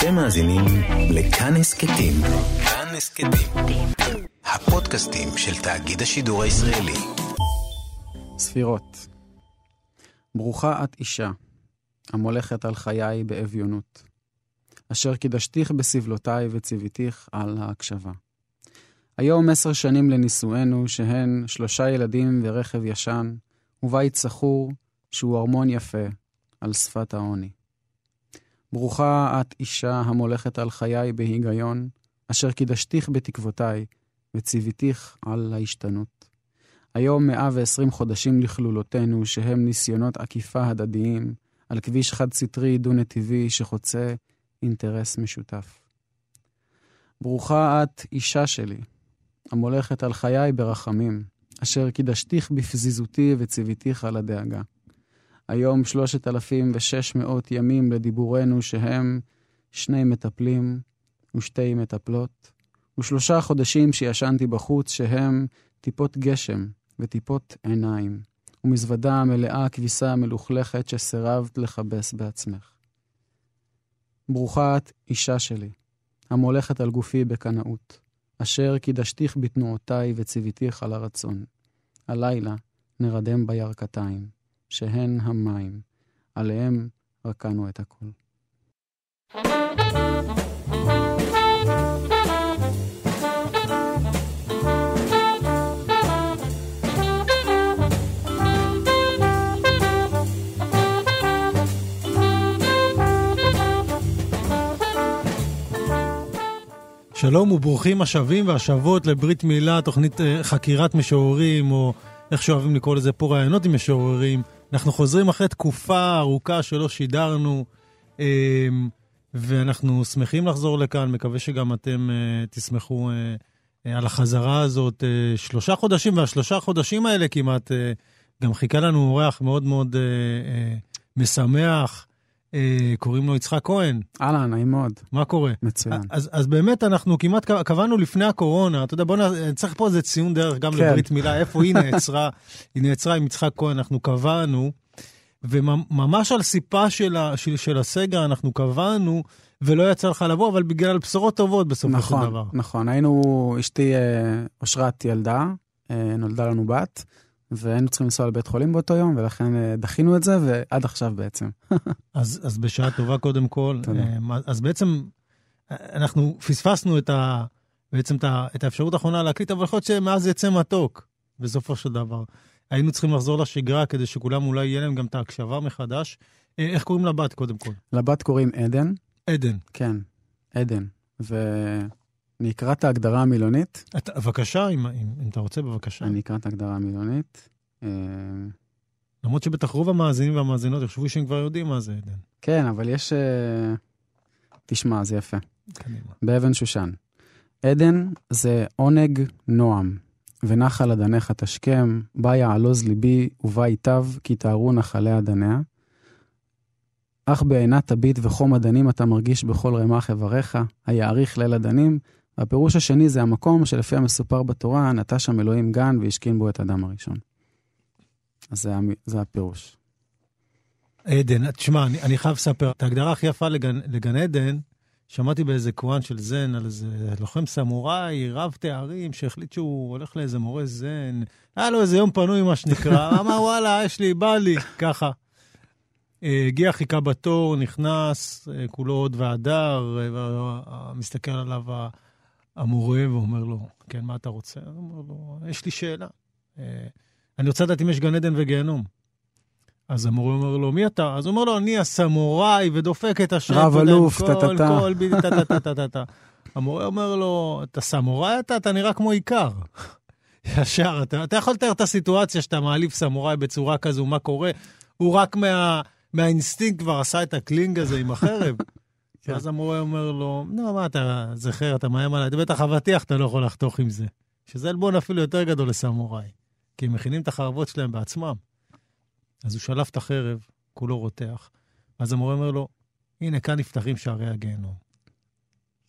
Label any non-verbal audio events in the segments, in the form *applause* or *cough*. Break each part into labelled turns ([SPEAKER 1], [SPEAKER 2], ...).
[SPEAKER 1] אתם מאזינים לכאן הסכתים. כאן הסכתים. הפודקאסטים של תאגיד השידור הישראלי.
[SPEAKER 2] ספירות. ברוכה את אישה, המולכת על חיי באביונות, אשר קידשתיך בסבלותיי וציוויתיך על ההקשבה. היום עשר שנים לנישואינו, שהן שלושה ילדים ורכב ישן, ובית סחור, שהוא ארמון יפה, על שפת העוני. ברוכה את אישה המולכת על חיי בהיגיון, אשר קידשתיך בתקוותיי, וציוויתיך על ההשתנות. היום 120 חודשים לכלולותינו, שהם ניסיונות עקיפה הדדיים, על כביש חד-סטרי דו-נתיבי שחוצה אינטרס משותף. ברוכה את, אישה שלי, המולכת על חיי ברחמים, אשר קידשתיך בפזיזותי וציוויתיך על הדאגה. היום 3,600 ימים לדיבורנו שהם שני מטפלים ושתי מטפלות, ושלושה חודשים שישנתי בחוץ שהם טיפות גשם וטיפות עיניים, ומזוודה מלאה כביסה מלוכלכת שסירבת לכבס בעצמך. ברוכה את, אישה שלי, המולכת על גופי בקנאות, אשר קידשתיך בתנועותיי וציוויתיך על הרצון. הלילה נרדם בירכתיים, שהן המים, עליהם רקענו את הכל.
[SPEAKER 3] שלום וברוכים השבים והשבות לברית מילה, תוכנית אה, חקירת משוררים, או איך שאוהבים לקרוא לזה פה, רעיונות עם משוררים. אנחנו חוזרים אחרי תקופה ארוכה שלא שידרנו, אה, ואנחנו שמחים לחזור לכאן, מקווה שגם אתם אה, תשמחו על החזרה הזאת. שלושה חודשים, והשלושה חודשים האלה כמעט, גם חיכה לנו אורח מאוד מאוד משמח. אה, קוראים לו יצחק כהן.
[SPEAKER 2] אהלן, נעים מאוד.
[SPEAKER 3] מה קורה?
[SPEAKER 2] מצוין.
[SPEAKER 3] אז, אז באמת אנחנו כמעט קבענו לפני הקורונה, אתה יודע, בוא נצטרך פה איזה ציון דרך גם כן. לברית מילה, איפה היא נעצרה, *laughs* היא נעצרה עם יצחק כהן, אנחנו קבענו, וממש על סיפה של, ה, של, של הסגר אנחנו קבענו, ולא יצא לך לבוא, אבל בגלל בשורות טובות בסופו
[SPEAKER 2] נכון,
[SPEAKER 3] של דבר.
[SPEAKER 2] נכון, נכון. היינו, אשתי אה, אושרת ילדה, אה, נולדה לנו בת. והיינו צריכים לנסוע לבית חולים באותו יום, ולכן אה, דחינו את זה, ועד עכשיו בעצם. *laughs*
[SPEAKER 3] אז, אז בשעה טובה קודם כל. אה, אז בעצם אנחנו פספסנו את, ה, בעצם את, ה, את האפשרות האחרונה להקליט, אבל יכול להיות שמאז יצא מתוק, בסופו של דבר. היינו צריכים לחזור לשגרה כדי שכולם אולי יהיה להם גם את ההקשבה מחדש. אה, איך קוראים לבת קודם כל?
[SPEAKER 2] לבת קוראים עדן.
[SPEAKER 3] עדן.
[SPEAKER 2] כן, עדן. ו... אני אקרא את ההגדרה המילונית.
[SPEAKER 3] אתה, בבקשה, אם, אם, אם אתה רוצה, בבקשה.
[SPEAKER 2] אני אקרא את ההגדרה המילונית. אה,
[SPEAKER 3] למרות שבטח רוב המאזינים והמאזינות יחשבו שהם כבר יודעים מה זה עדן.
[SPEAKER 2] כן, אבל יש... אה, תשמע, זה יפה. קדימה. באבן שושן. עדן זה עונג נועם, ונחל אדניך תשכם, בה יעלוז ליבי ובה ייטב, כי תארו נחלי אדניה. אך בעינת תביט וחום אדנים אתה מרגיש בכל רמ"ח איבריך, היעריך ליל אדנים, והפירוש השני זה המקום שלפי המסופר בתורה, נטע שם אלוהים גן והשכין בו את אדם הראשון. אז זה, זה הפירוש.
[SPEAKER 3] עדן, תשמע, אני, אני חייב לספר, את ההגדרה הכי יפה לגן, לגן עדן, שמעתי באיזה קוואן של זן על איזה לוחם סמוראי, רב תארים, שהחליט שהוא הולך לאיזה מורה זן. היה לו איזה יום פנוי, מה שנקרא, *laughs* אמר, וואלה, יש לי, בא לי, ככה. אה, הגיע, חיכה בתור, נכנס, אה, כולו עוד והדר, אה, מסתכל עליו המורה ואומר לו, כן, מה אתה רוצה? הוא אומר לו, יש לי שאלה. אני רוצה לדעת אם יש גן עדן וגיהנום. אז המורה אומר לו, מי אתה? אז הוא אומר לו, אני הסמוראי ודופק את השם.
[SPEAKER 2] רב אלוף, טה-טה-טה.
[SPEAKER 3] טה-טה-טה. המורה אומר לו, אתה סמוראי אתה? אתה נראה כמו איכר. *laughs* ישר, אתה, אתה יכול לתאר את הסיטואציה שאתה מעליב סמוראי בצורה כזו, מה קורה? הוא רק מה, מהאינסטינקט כבר עשה את הקלינג הזה עם החרב. כן. אז המורה אומר לו, נו, מה אתה זכר, אתה מאיים עליי, בטח אבטיח אתה לא יכול לחתוך עם זה. שזה עלבון אפילו יותר גדול לסמוראי, כי הם מכינים את החרבות שלהם בעצמם. אז הוא שלף את החרב, כולו רותח. אז המורה אומר לו, הנה, כאן נפתחים שערי הגיהנום.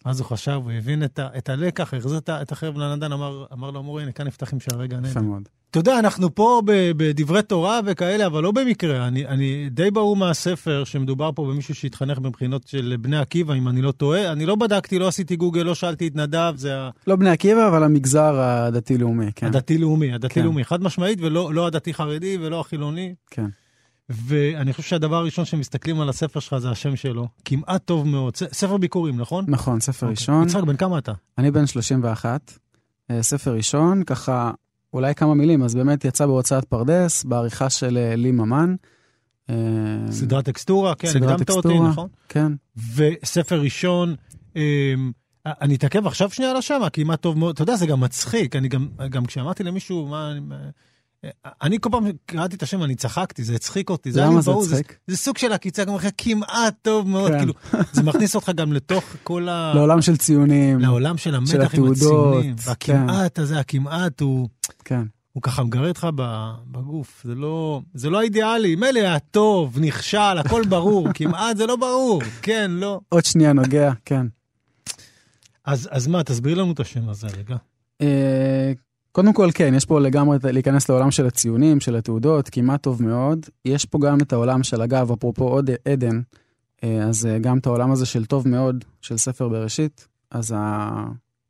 [SPEAKER 3] אז הוא חשב, הוא הבין את, ה, את הלקח, החזיר את החרב לנדן, אמר, אמר לו המורה, הנה, כאן נפתחים שערי גן עדן. אתה יודע, אנחנו פה בדברי תורה וכאלה, אבל לא במקרה. אני, אני די ברור מהספר שמדובר פה במישהו שהתחנך במכינות של בני עקיבא, אם אני לא טועה. אני לא בדקתי, לא עשיתי גוגל, לא שאלתי את נדב, זה ה-
[SPEAKER 2] לא בני עקיבא, אבל המגזר הדתי-לאומי, כן.
[SPEAKER 3] הדתי-לאומי,
[SPEAKER 2] כן.
[SPEAKER 3] הדתי-לאומי, חד משמעית, ולא לא הדתי-חרדי ולא החילוני.
[SPEAKER 2] כן.
[SPEAKER 3] ואני חושב שהדבר הראשון שמסתכלים על הספר שלך זה השם שלו. כמעט טוב מאוד. ספר ביקורים, נכון?
[SPEAKER 2] נכון, ספר
[SPEAKER 3] אוקיי.
[SPEAKER 2] ראשון.
[SPEAKER 3] יצחק, בן כמה אתה?
[SPEAKER 2] אני בן 31, אה, ספר ראשון, ככה, אולי כמה מילים, אז באמת יצא בהוצאת פרדס, בעריכה של אה, לי ממן. אה,
[SPEAKER 3] סדרת טקסטורה, כן,
[SPEAKER 2] סדרת
[SPEAKER 3] הקדמת אותי,
[SPEAKER 2] טקסטורה.
[SPEAKER 3] נכון?
[SPEAKER 2] כן,
[SPEAKER 3] וספר ראשון, אמ, אני אתעכב עכשיו שנייה על השם, כמעט טוב מאוד. אתה יודע, זה גם מצחיק. אני גם, גם כשאמרתי למישהו, מה... אני- כל פעם קראתי את השם, אני צחקתי, זה הצחיק אותי. לי
[SPEAKER 2] למה זה הצחיק?
[SPEAKER 3] זה סוג של עקיצה, גם אחרי כמעט טוב מאוד,
[SPEAKER 2] כן.
[SPEAKER 3] כאילו, *laughs* זה מכניס אותך גם לתוך כל ה...
[SPEAKER 2] לעולם של ציונים.
[SPEAKER 3] לעולם של המתח עם
[SPEAKER 2] התעודות,
[SPEAKER 3] הציונים.
[SPEAKER 2] כן.
[SPEAKER 3] והכמעט הזה, הכמעט, הוא...
[SPEAKER 2] כן,
[SPEAKER 3] הוא ככה מגרד אותך בגוף, זה לא, זה לא האידיאלי. מילא הטוב, נכשל, הכל ברור, *laughs* כמעט זה לא ברור, כן, לא.
[SPEAKER 2] עוד שנייה נוגע, כן.
[SPEAKER 3] אז, אז מה, תסביר לנו את השם הזה רגע.
[SPEAKER 2] קודם כל, כן, יש פה לגמרי להיכנס לעולם של הציונים, של התעודות, כמעט טוב מאוד. יש פה גם את העולם של, אגב, אפרופו עוד עדן, אה, אז אה, גם את העולם הזה של טוב מאוד, של ספר בראשית, אז ה...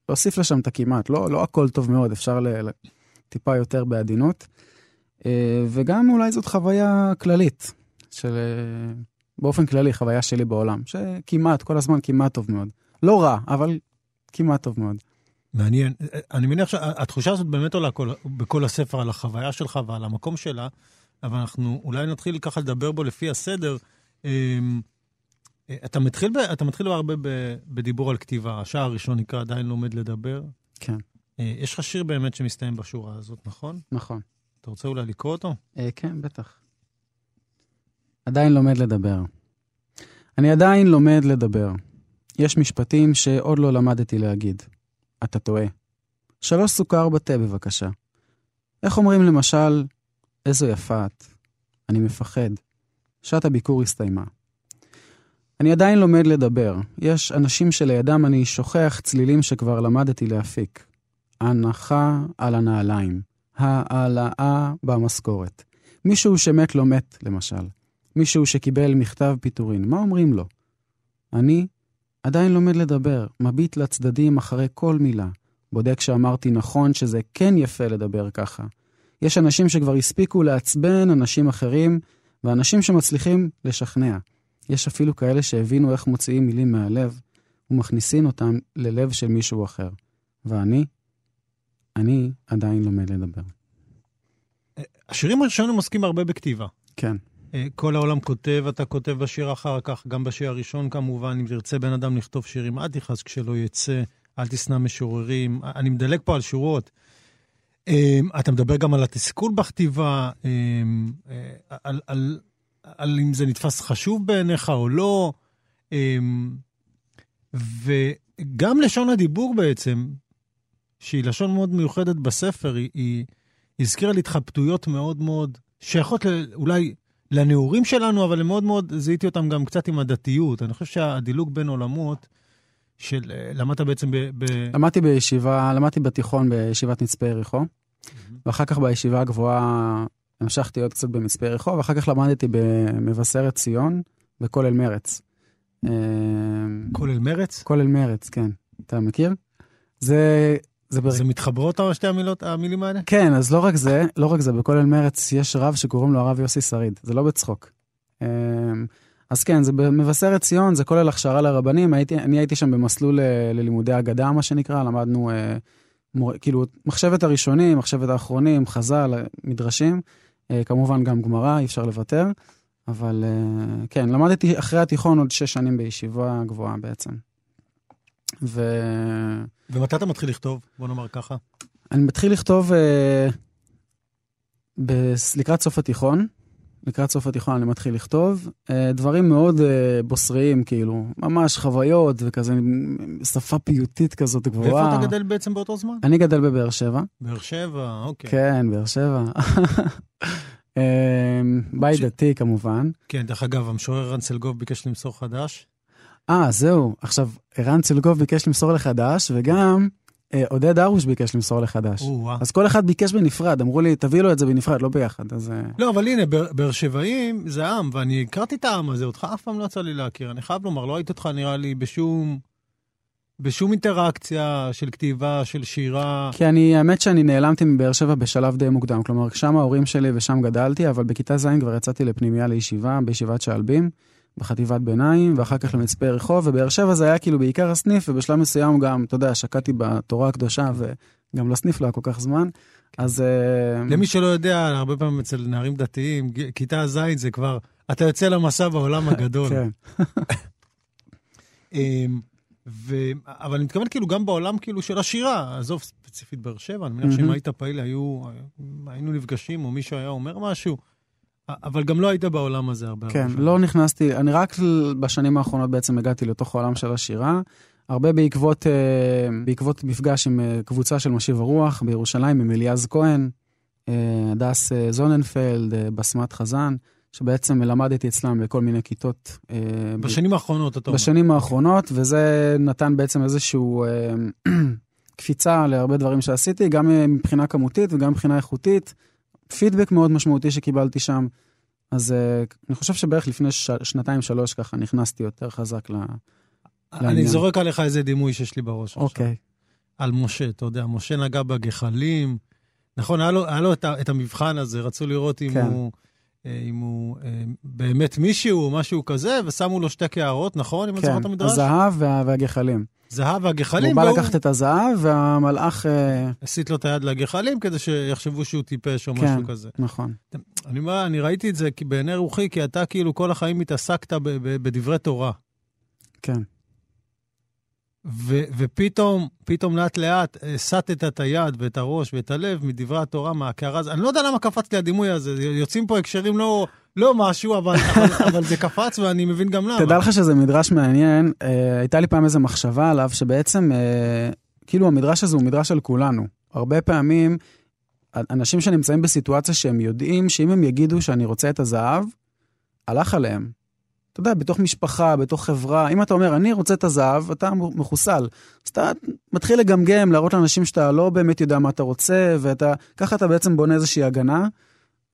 [SPEAKER 2] להוסיף לשם את הכמעט, לא, לא הכל טוב מאוד, אפשר ל... טיפה יותר בעדינות. אה, וגם אולי זאת חוויה כללית, של... באופן כללי, חוויה שלי בעולם, שכמעט, כל הזמן כמעט טוב מאוד. לא רע, אבל כמעט טוב מאוד.
[SPEAKER 3] מעניין. אני מניח שהתחושה הזאת באמת עולה כל, בכל הספר על החוויה שלך ועל המקום שלה, אבל אנחנו אולי נתחיל ככה לדבר בו לפי הסדר. אמ, אתה מתחיל, אתה מתחיל הרבה בדיבור על כתיבה. השער הראשון נקרא עדיין לומד לדבר.
[SPEAKER 2] כן,
[SPEAKER 3] אה, יש לך שיר באמת שמסתיים בשורה הזאת, נכון?
[SPEAKER 2] נכון.
[SPEAKER 3] אתה רוצה אולי לקרוא אותו?
[SPEAKER 2] אה, כן, בטח. עדיין לומד לדבר. אני עדיין לומד לדבר. יש משפטים שעוד לא למדתי להגיד. אתה טועה. שלוש סוכר בתה, בבקשה. איך אומרים למשל, איזו יפה את. אני מפחד. שעת הביקור הסתיימה. אני עדיין לומד לדבר. יש אנשים שלידם אני שוכח צלילים שכבר למדתי להפיק. הנחה על הנעליים. העלאה במשכורת. מישהו שמת לו מת, למשל. מישהו שקיבל מכתב פיטורין, מה אומרים לו? אני עדיין לומד לדבר, מביט לצדדים אחרי כל מילה. בודק שאמרתי נכון שזה כן יפה לדבר ככה. יש אנשים שכבר הספיקו לעצבן אנשים אחרים, ואנשים שמצליחים לשכנע. יש אפילו כאלה שהבינו איך מוציאים מילים מהלב, ומכניסים אותם ללב של מישהו אחר. ואני, אני עדיין לומד לדבר.
[SPEAKER 3] השירים הראשונים עוסקים הרבה בכתיבה.
[SPEAKER 2] כן.
[SPEAKER 3] אה, כל העולם כותב, אתה כותב בשיר אחר כך, גם בשיר הראשון כמובן, אם תרצה בן אדם לכתוב שירים, אל תכעס כשלא יצא, אל תשנא משוררים. אני מדלג פה על שורות. אה, אתה מדבר גם על התסכול בכתיבה, אה, אה, על, על, על אם זה נתפס חשוב בעיניך או לא, אה, וגם לשון הדיבור בעצם, שהיא לשון מאוד מיוחדת בספר, היא, היא הזכירה לי התחבטויות מאוד מאוד שייכות אולי לנעורים שלנו, אבל הם מאוד מאוד, זיהיתי אותם גם קצת עם הדתיות. אני חושב שהדילוג בין עולמות, של, אה, למדת בעצם ב... ב...
[SPEAKER 2] למדתי בישיבה, למדתי בתיכון בישיבת מצפה יריחו, ואחר כך בישיבה הגבוהה המשכתי עוד קצת במצפה יריחו, ואחר כך למדתי במבשרת ציון, בכולל מרץ. אה,
[SPEAKER 3] כולל מרץ?
[SPEAKER 2] כולל מרץ, כן. אתה מכיר? זה... זה, בר...
[SPEAKER 3] זה מתחברות שתי המילות, המילים האלה?
[SPEAKER 2] כן, אז לא רק זה, לא רק זה, בכולל מרץ יש רב שקוראים לו הרב יוסי שריד, זה לא בצחוק. אמ, אז כן, זה במבשרת ציון, זה כולל הכשרה לרבנים, הייתי, אני הייתי שם במסלול ל- ללימודי אגדה, מה שנקרא, למדנו אה, מור, כאילו מחשבת הראשונים, מחשבת האחרונים, חז"ל, מדרשים, אה, כמובן גם גמרא, אי אפשר לוותר, אבל אה, כן, למדתי אחרי התיכון עוד שש שנים בישיבה גבוהה בעצם. ו...
[SPEAKER 3] ומתי אתה מתחיל לכתוב? בוא נאמר ככה.
[SPEAKER 2] אני מתחיל לכתוב אה, ב- לקראת סוף התיכון. לקראת סוף התיכון אני מתחיל לכתוב אה, דברים מאוד אה, בוסריים, כאילו, ממש חוויות וכזה, שפה פיוטית כזאת גבוהה.
[SPEAKER 3] ואיפה אתה גדל בעצם באותו זמן?
[SPEAKER 2] אני גדל בבאר שבע.
[SPEAKER 3] באר שבע, אוקיי.
[SPEAKER 2] כן, באר שבע. *laughs* אה, בית דתי כמובן.
[SPEAKER 3] כן, דרך אגב, המשורר רן סלגוב ביקש למסור חדש.
[SPEAKER 2] אה, זהו. עכשיו, ערן צלגוב ביקש למסור לחדש, וגם אה, עודד הרוש ביקש למסור לחדש.
[SPEAKER 3] או-אה.
[SPEAKER 2] אז כל אחד ביקש בנפרד, אמרו לי, תביא לו את זה בנפרד, לא ביחד. אז אה,
[SPEAKER 3] לא, אבל הנה, באר- באר שבעים זה עם, ואני הכרתי את העם הזה, אותך אף פעם לא יצא לי להכיר. אני חייב לומר, לא ראיתי אותך נראה לי בשום... בשום אינטראקציה של כתיבה, של שירה.
[SPEAKER 2] כי אני, האמת שאני נעלמתי מבאר שבע בשלב די מוקדם. כלומר, שם ההורים שלי ושם גדלתי, אבל בכיתה ז' כבר יצאתי לפנימייה לישיבה, בישיבת שעלבים, בחטיבת ביניים, ואחר כך למצפה רחוב, ובאר שבע זה היה כאילו בעיקר הסניף, ובשלב מסוים גם, אתה יודע, שקעתי בתורה הקדושה, וגם לסניף לא היה כל כך זמן. אז... אה,
[SPEAKER 3] למי שלא יודע, הרבה פעמים אצל נערים דתיים, כיתה ז' זה כבר, אתה יוצא למסע בעולם הגדול.
[SPEAKER 2] כן, *laughs*
[SPEAKER 3] אמ, ו... אבל אני מתכוון כאילו גם בעולם כאילו של השירה, עזוב ספציפית באר שבע, אני מניח שאם. היית פעיל היו, היינו נפגשים או מישהו היה אומר משהו, אבל גם לא היית בעולם הזה הרבה.
[SPEAKER 2] כן,
[SPEAKER 3] הרבה
[SPEAKER 2] לא נכנסתי, אני רק בשנים האחרונות בעצם הגעתי לתוך העולם של השירה. הרבה בעקבות, אה, בעקבות מפגש עם אה, קבוצה של משיב הרוח בירושלים, עם אליעז כהן, אה, הדס זוננפלד, בסמת חזן, שבעצם למדתי אצלם בכל מיני כיתות. ב-
[SPEAKER 3] בשנים האחרונות, אתה אומר.
[SPEAKER 2] בשנים האחרונות, וזה נתן בעצם איזשהו *clears throat* קפיצה להרבה דברים שעשיתי, גם מבחינה כמותית וגם מבחינה איכותית. פידבק מאוד משמעותי שקיבלתי שם. אז אה, אני חושב שבערך לפני ש- שנתיים-שלוש ככה נכנסתי יותר חזק ל...
[SPEAKER 3] אני
[SPEAKER 2] לעניין.
[SPEAKER 3] זורק עליך איזה דימוי שיש לי בראש עכשיו.
[SPEAKER 2] אוקיי.
[SPEAKER 3] על משה, אתה יודע, משה נגע בגחלים. נכון, היה לו, היה לו את, ה- את המבחן הזה, רצו לראות אם
[SPEAKER 2] כן.
[SPEAKER 3] הוא, אם הוא אה, באמת מישהו או משהו כזה, ושמו לו שתי קערות, נכון? אם אני זוכר
[SPEAKER 2] כן,
[SPEAKER 3] את המדרש?
[SPEAKER 2] הזהב וה- והגחלים.
[SPEAKER 3] זהב
[SPEAKER 2] הוא
[SPEAKER 3] והגחלים,
[SPEAKER 2] בא
[SPEAKER 3] והוא
[SPEAKER 2] לקחת את הזהב, והמלאך... אה,
[SPEAKER 3] הסיט לו את היד לגחלים כדי שיחשבו שהוא טיפש או
[SPEAKER 2] כן.
[SPEAKER 3] משהו כזה.
[SPEAKER 2] נכון.
[SPEAKER 3] אני אומר, אני ראיתי את זה בעיני רוחי, כי אתה כאילו כל החיים התעסקת ב- ב- בדברי תורה.
[SPEAKER 2] כן.
[SPEAKER 3] ו- ופתאום, פתאום לאט לאט הסטת את היד ואת הראש ואת הלב מדברי התורה, מהקערה הזאת. אני לא יודע למה קפץ לי הדימוי הזה, יוצאים פה הקשרים לא, לא משהו, אבל, *laughs* אבל, אבל זה קפץ ואני מבין גם למה.
[SPEAKER 2] תדע לך שזה מדרש מעניין. אה, הייתה לי פעם איזו מחשבה עליו, שבעצם, אה, כאילו המדרש הזה הוא מדרש של כולנו. הרבה פעמים, אנשים שנמצאים בסיטואציה שהם יודעים שאם הם יגידו שאני רוצה את הזהב, הלך עליהם. אתה יודע, בתוך משפחה, בתוך חברה, אם אתה אומר, אני רוצה את הזהב, אתה מחוסל. אז אתה מתחיל לגמגם, להראות לאנשים שאתה לא באמת יודע מה אתה רוצה, ואתה, ככה אתה בעצם בונה איזושהי הגנה.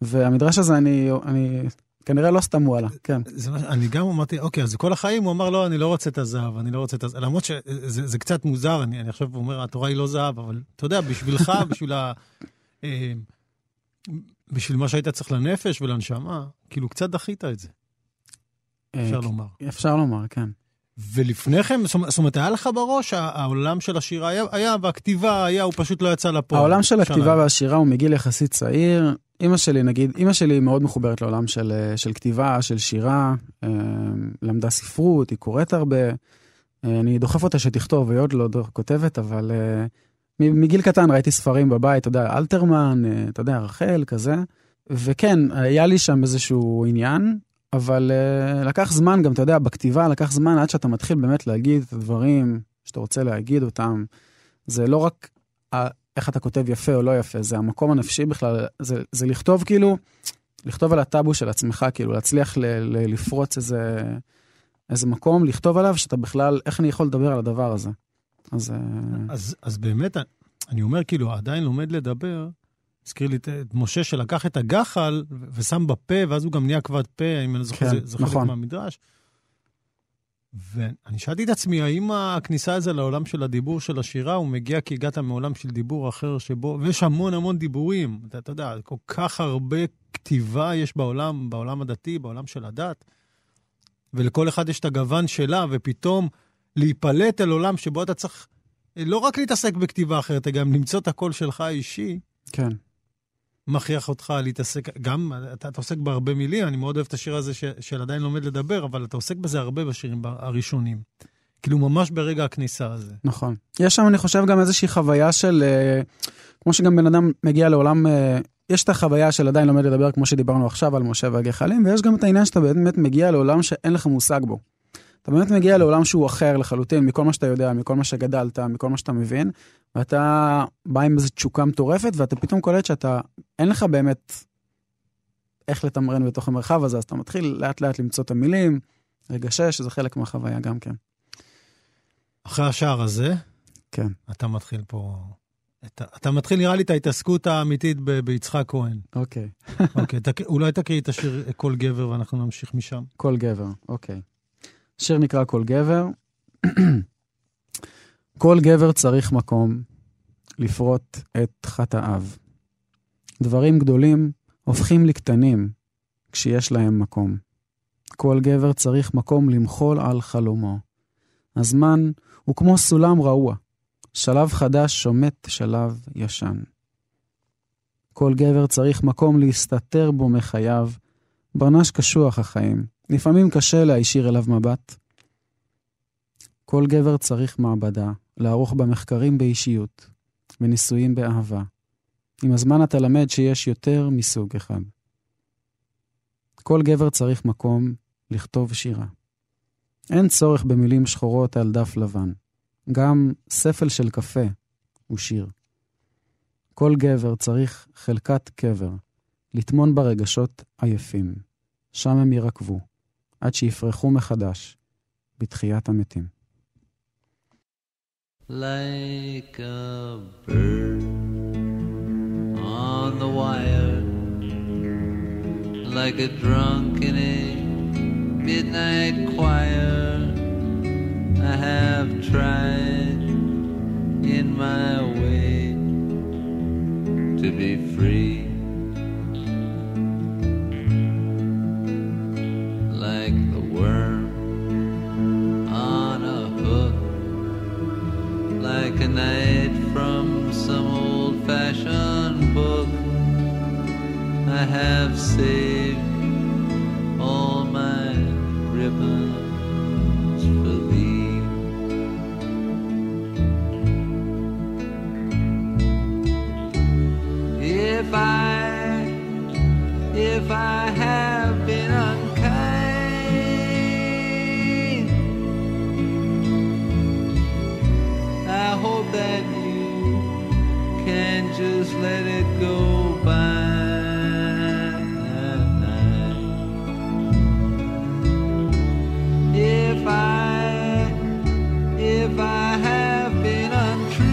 [SPEAKER 2] והמדרש הזה, אני, אני כנראה לא סתם הוא עלה, כן.
[SPEAKER 3] זה, מה ש- אני גם אמרתי, אוקיי, אז כל החיים הוא אמר, לא, אני לא רוצה את הזהב, אני לא רוצה את הזהב. למרות שזה זה קצת מוזר, אני, אני עכשיו אומר, התורה היא לא זהב, אבל אתה יודע, בשבילך, *laughs* בשביל ה... אה, בשביל מה שהיית צריך לנפש ולנשמה, כאילו קצת דחית את זה, אפשר לומר.
[SPEAKER 2] אפשר לומר, כן.
[SPEAKER 3] ולפני כן, זאת אומרת- היה לך בראש, העולם של השירה היה, היה והכתיבה היה, הוא פשוט לא יצא לפועל.
[SPEAKER 2] העולם של הכתיבה. והשירה הוא מגיל יחסית צעיר. אימא שלי, נגיד, אימא שלי מאוד מחוברת לעולם של, אה, של כתיבה, של שירה, אה, למדה ספרות, היא קוראת הרבה. אה, אני דוחף אותה שתכתוב, היא עוד לא כותבת, אבל מגיל קטן ראיתי ספרים בבית, אתה יודע, אלתרמן, אתה יודע, רחל, כזה. וכן, היה לי שם איזשהו עניין, אבל uh, לקח זמן גם, אתה יודע, בכתיבה לקח זמן עד שאתה מתחיל באמת להגיד את הדברים שאתה רוצה להגיד אותם. זה לא רק ה- איך אתה כותב יפה או לא יפה, זה המקום הנפשי בכלל, זה, זה לכתוב כאילו, לכתוב על הטאבו של עצמך, כאילו להצליח ל, ל, לפרוץ איזה, איזה מקום, לכתוב עליו שאתה בכלל, איך אני יכול לדבר על הדבר הזה. אז... אה,
[SPEAKER 3] אז, אז באמת, אני אומר, כאילו, עדיין לומד לדבר, הזכיר לי את משה שלקח את הגחל ושם בפה, ואז הוא גם נהיה כבד פה, אם אני זוכר,
[SPEAKER 2] כן,
[SPEAKER 3] זה, זה חלק
[SPEAKER 2] נכון.
[SPEAKER 3] מהמדרש. ואני שאלתי את עצמי, האם הכניסה הזו לעולם של הדיבור של השירה, הוא מגיע כי הגעת מעולם של דיבור אחר שבו, ויש המון המון דיבורים, אתה, אתה יודע, כל כך הרבה כתיבה יש בעולם, בעולם הדתי, בעולם של הדת, ולכל אחד יש את הגוון שלה, ופתאום להיפלט אל עולם שבו אתה צריך לא רק להתעסק בכתיבה אחרת, אלא גם למצוא את הקול שלך האישי,
[SPEAKER 2] כן.
[SPEAKER 3] מכריח אותך להתעסק, גם, אתה, אתה עוסק בהרבה מילים, אני מאוד אוהב את השיר הזה ש, של עדיין לומד לדבר, אבל אתה עוסק בזה הרבה בשירים הראשונים. כאילו, ממש ברגע הכניסה הזה.
[SPEAKER 2] נכון. יש שם, אני חושב, גם איזושהי חוויה של, אה, כמו שגם בן אדם מגיע לעולם, אה, יש את החוויה של עדיין לומד לדבר, כמו שדיברנו עכשיו על משה והגחלים, ויש גם את העניין שאתה באמת מגיע לעולם שאין לך מושג בו. אתה באמת מגיע לעולם שהוא אחר לחלוטין, מכל מה שאתה יודע, מכל מה שגדלת, מכל מה שאתה מבין, ואתה בא עם איזו תשוקה מטורפת, ואתה פתאום קולט שאתה, אין לך באמת איך לתמרן בתוך המרחב הזה, אז אתה מתחיל לאט לאט למצוא את המילים, לגשש, שזה חלק מהחוויה גם כן.
[SPEAKER 3] אחרי השער הזה,
[SPEAKER 2] כן.
[SPEAKER 3] אתה מתחיל פה... אתה, אתה מתחיל, נראה לי, את ההתעסקות האמיתית ב, ביצחק כהן.
[SPEAKER 2] אוקיי.
[SPEAKER 3] אוקיי, תק... אולי תקריא את השיר "כל גבר" ואנחנו נמשיך משם.
[SPEAKER 2] כל גבר, אוקיי. השיר נקרא כל גבר. כל גבר צריך מקום לפרוט את חטאיו. דברים גדולים הופכים לקטנים כשיש להם מקום. כל גבר צריך מקום למחול על חלומו. הזמן הוא כמו סולם רעוע, שלב חדש שומט שלב ישן. כל גבר צריך מקום להסתתר בו מחייו, ברנש קשוח החיים, לפעמים קשה להישיר אליו מבט. כל גבר צריך מעבדה, לערוך בה מחקרים באישיות, וניסויים באהבה. עם הזמן אתה למד שיש יותר מסוג אחד. כל גבר צריך מקום לכתוב שירה. אין צורך במילים שחורות על דף לבן. גם ספל של קפה הוא שיר. כל גבר צריך חלקת קבר, לטמון ברגשות עייפים. שם הם ירקבו, עד שיפרחו מחדש בתחיית המתים.
[SPEAKER 4] Like a bird on the wire, like a drunk in a midnight choir. I have tried in my way to be free. Night from some old fashioned book. I have saved all my ribbons just let it go by. If I, if I have been untrue,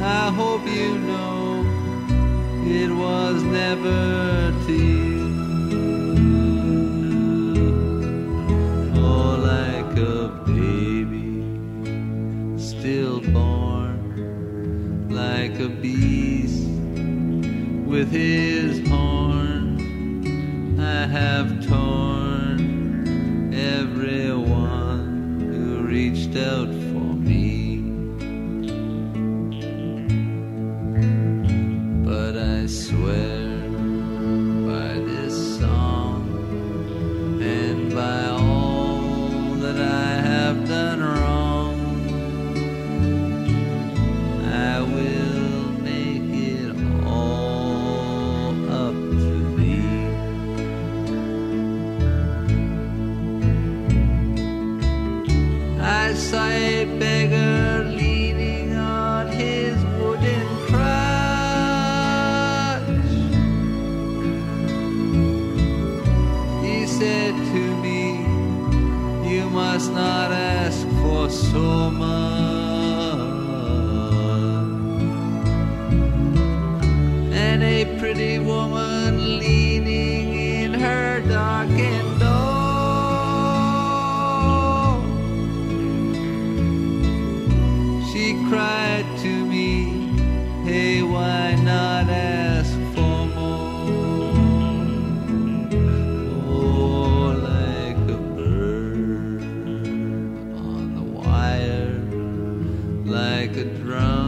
[SPEAKER 4] I hope you know it was never to you. Like a beast with his horn. I have torn everyone who reached out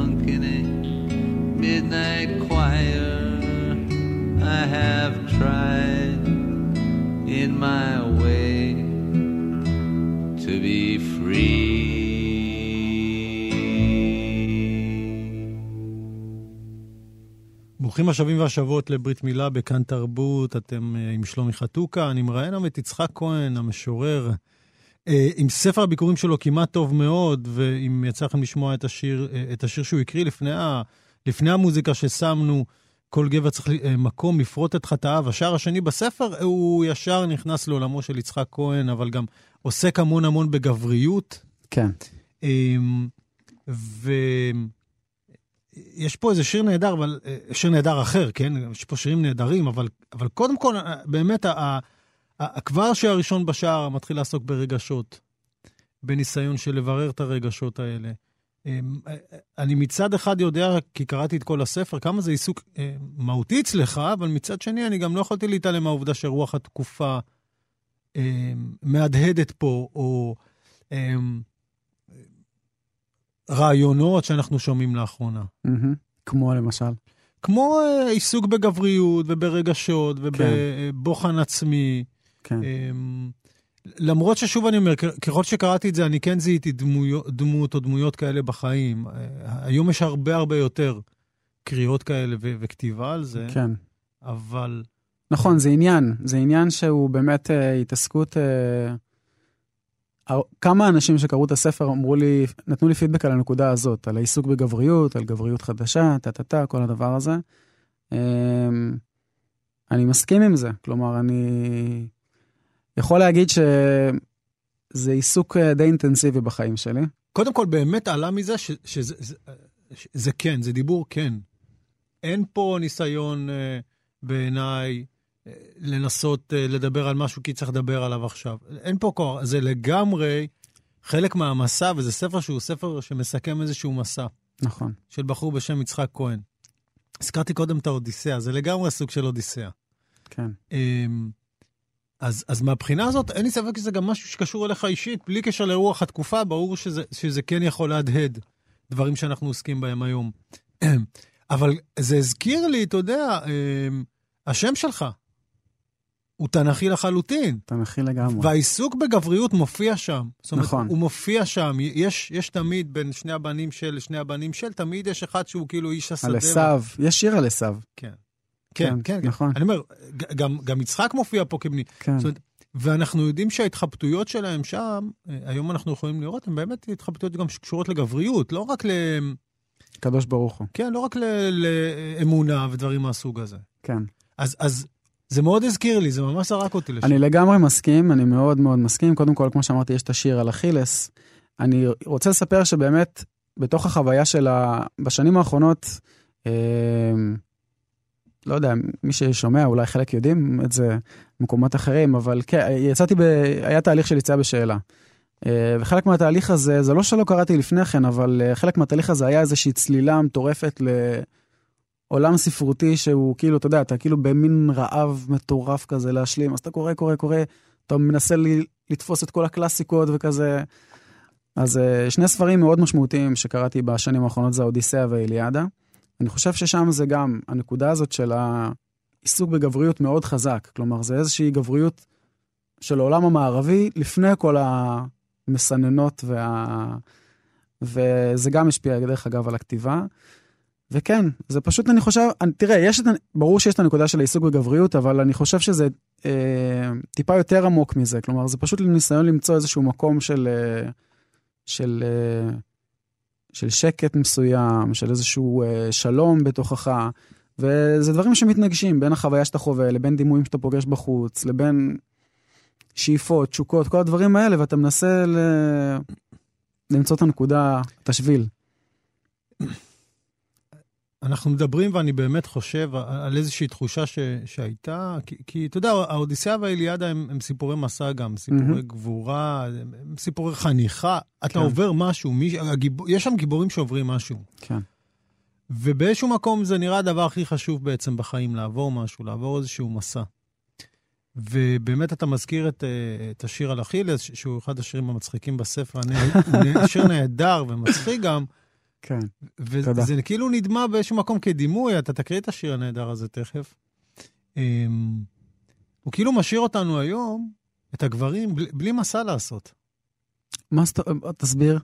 [SPEAKER 4] drunk in a midnight choir. I have tried in my way to be free.
[SPEAKER 3] ברוכים השבים והשבות לברית מילה בכאן תרבות, אתם אה, עם שלומי חתוקה, אני מראיין היום את יצחק כהן, המשורר, עם ספר הביקורים שלו כמעט טוב מאוד, ואם יצא לכם לשמוע את השיר, אה, את השיר שהוא הקריא לפני, ה, לפני המוזיקה ששמנו, כל גבר צריך אה, מקום לפרוט את חטאיו. השער השני בספר, הוא ישר נכנס לעולמו של יצחק כהן, אבל גם עוסק המון המון בגבריות.
[SPEAKER 2] כן.
[SPEAKER 3] אמ, ויש פה איזה שיר נהדר, אבל אה, שיר נהדר אחר, כן? יש פה שירים נהדרים, אבל, אבל קודם כל, אה, באמת, ה- כבר שהראשון בשער מתחיל לעסוק ברגשות, בניסיון של לברר את הרגשות האלה. אמ, אה, אני מצד אחד יודע, כי קראתי את כל הספר, כמה זה עיסוק אה, מהותי אצלך, אבל מצד שני, אני גם לא יכולתי להתעלם מהעובדה שרוח התקופה אה, מהדהדת פה, או אה, רעיונות שאנחנו שומעים לאחרונה.
[SPEAKER 2] כמו למשל.
[SPEAKER 3] כמו אה, עיסוק בגבריות וברגשות ובבוחן עצמי.
[SPEAKER 2] כן.
[SPEAKER 3] אמ, למרות ששוב אני אומר, ככל שקראתי את זה, אני כן זיהיתי דמויות, דמות או דמויות כאלה בחיים. אה, היום יש הרבה הרבה יותר קריאות כאלה ו- וכתיבה על זה,
[SPEAKER 2] כן.
[SPEAKER 3] אבל
[SPEAKER 2] נכון, זה עניין. זה עניין שהוא באמת אה, התעסקות... אה, הר- כמה אנשים שקראו את הספר אמרו לי, נתנו לי פידבק על הנקודה הזאת, על העיסוק בגבריות, על גבריות חדשה, טה-טה-טה, כל הדבר הזה. אה, אני מסכים עם זה. כלומר, אני יכול להגיד שזה עיסוק אה, די אינטנסיבי בחיים שלי.
[SPEAKER 3] קודם כל באמת עלה מזה ש- שזה זה, ש- זה כן, זה דיבור כן. אין פה ניסיון אה, בעיניי אה, לנסות לדבר על משהו כי צריך לדבר עליו עכשיו. אין פה כוח, זה לגמרי חלק מהמסע, וזה ספר שהוא ספר שמסכם איזשהו מסע
[SPEAKER 2] נכון.
[SPEAKER 3] של בחור בשם יצחק כהן. הזכרתי קודם את האודיסאה, זה לגמרי סוג של אודיסאה.
[SPEAKER 2] כן.
[SPEAKER 3] אמ, אז, אז מהבחינה הזאת, אין לי ספק שזה גם משהו שקשור אליך אישית, בלי קשר לרוח התקופה, ברור שזה, שזה כן יכול להדהד דברים שאנחנו עוסקים בהם היום. *clears throat* אבל זה הזכיר לי, אתה יודע, אמ, השם שלך הוא תנ"כי לחלוטין,
[SPEAKER 2] מכיל לגמרי.
[SPEAKER 3] והעיסוק בגבריות מופיע שם. זאת אומרת,
[SPEAKER 2] נכון.
[SPEAKER 3] הוא מופיע שם. יש, יש תמיד בין שני הבנים של לשני הבנים של, תמיד יש אחד שהוא כאילו איש השדה.
[SPEAKER 2] על עשיו, יש שיר על עשיו.
[SPEAKER 3] כן. כן, כן, כן.
[SPEAKER 2] נכון.
[SPEAKER 3] אני אומר, גם, גם יצחק מופיע פה כבני.
[SPEAKER 2] כן.
[SPEAKER 3] זאת אומרת, ואנחנו יודעים שההתחבטויות שלהם שם, אה, היום אנחנו יכולים לראות, הן באמת התחבטויות גם שקשורות לגבריות, לא רק ל...
[SPEAKER 2] קדוש ברוך הוא.
[SPEAKER 3] כן, לא רק ל- לאמונה ודברים מהסוג הזה.
[SPEAKER 2] כן.
[SPEAKER 3] אז, אז זה מאוד הזכיר לי, זה ממש זרק אותי לשם.
[SPEAKER 2] אני לגמרי מסכים, אני מאוד מאוד מסכים. קודם כל, כמו שאמרתי, יש את השיר על אכילס. אני רוצה לספר שבאמת, בתוך החוויה של ה... בשנים האחרונות, אה, לא יודע, מי ששומע, אולי חלק יודעים את זה במקומות אחרים, אבל כן, יצאתי ב... היה תהליך של יציאה בשאלה. אה, וחלק מהתהליך הזה, זה לא שלא קראתי לפני כן, אבל אה, חלק מהתהליך הזה היה איזושהי צלילה מטורפת לעולם ספרותי שהוא כאילו, אתה יודע, אתה כאילו במין רעב מטורף כזה להשלים, אז אתה קורא, קורא, קורא, אתה מנסה לתפוס את כל הקלאסיקות וכזה. אז אה, שני ספרים מאוד משמעותיים שקראתי בשנים האחרונות זה האודיסאה והאיליאדה. אני חושב ששם זה גם הנקודה הזאת של העיסוק בגבריות מאוד חזק. כלומר, זה איזושהי גבריות של העולם המערבי לפני כל המסננות וה... וזה גם השפיע, דרך אגב, על הכתיבה. וכן, זה פשוט, אני חושב, אני, תראה, יש את, ברור שיש את הנקודה של העיסוק בגבריות, אבל אני חושב שזה אה, טיפה יותר עמוק מזה. כלומר, זה פשוט ניסיון למצוא איזשהו מקום של, אה, של, אה, של שקט מסוים, של איזשהו אה, שלום בתוכך, וזה דברים שמתנגשים בין החוויה שאתה חווה, לבין דימויים שאתה פוגש בחוץ, לבין שאיפות, תשוקות, כל הדברים האלה, ואתה מנסה ל... למצוא את הנקודה, את השביל.
[SPEAKER 3] אנחנו מדברים, ואני באמת חושב על איזושהי תחושה ש, שהייתה, כי, כי אתה יודע, האודיסאה והאיליאדה הם, הם סיפורי מסע גם, סיפורי
[SPEAKER 2] מהמם.
[SPEAKER 3] גבורה, הם, הם סיפורי חניכה. אתה
[SPEAKER 2] כן.
[SPEAKER 3] עובר משהו, מי, הגיב, יש שם גיבורים שעוברים משהו.
[SPEAKER 2] כן.
[SPEAKER 3] ובאיזשהו מקום זה נראה הדבר הכי חשוב בעצם בחיים, לעבור משהו, לעבור איזשהו מסע. ובאמת אתה מזכיר את, אה, את השיר על אכילס, שהוא אחד השירים המצחיקים בספר, *laughs* שיר נהדר ומצחיק גם,
[SPEAKER 2] כן. תודה.
[SPEAKER 3] וזה כאילו נדמה באיזשהו מקום כדימוי, אתה תקריא את השיר הנהדר הזה תכף. אמ, הוא כאילו משאיר אותנו היום, את הגברים, בלי, בלי מסע לעשות.
[SPEAKER 2] מה זאת אומרת? תסביר.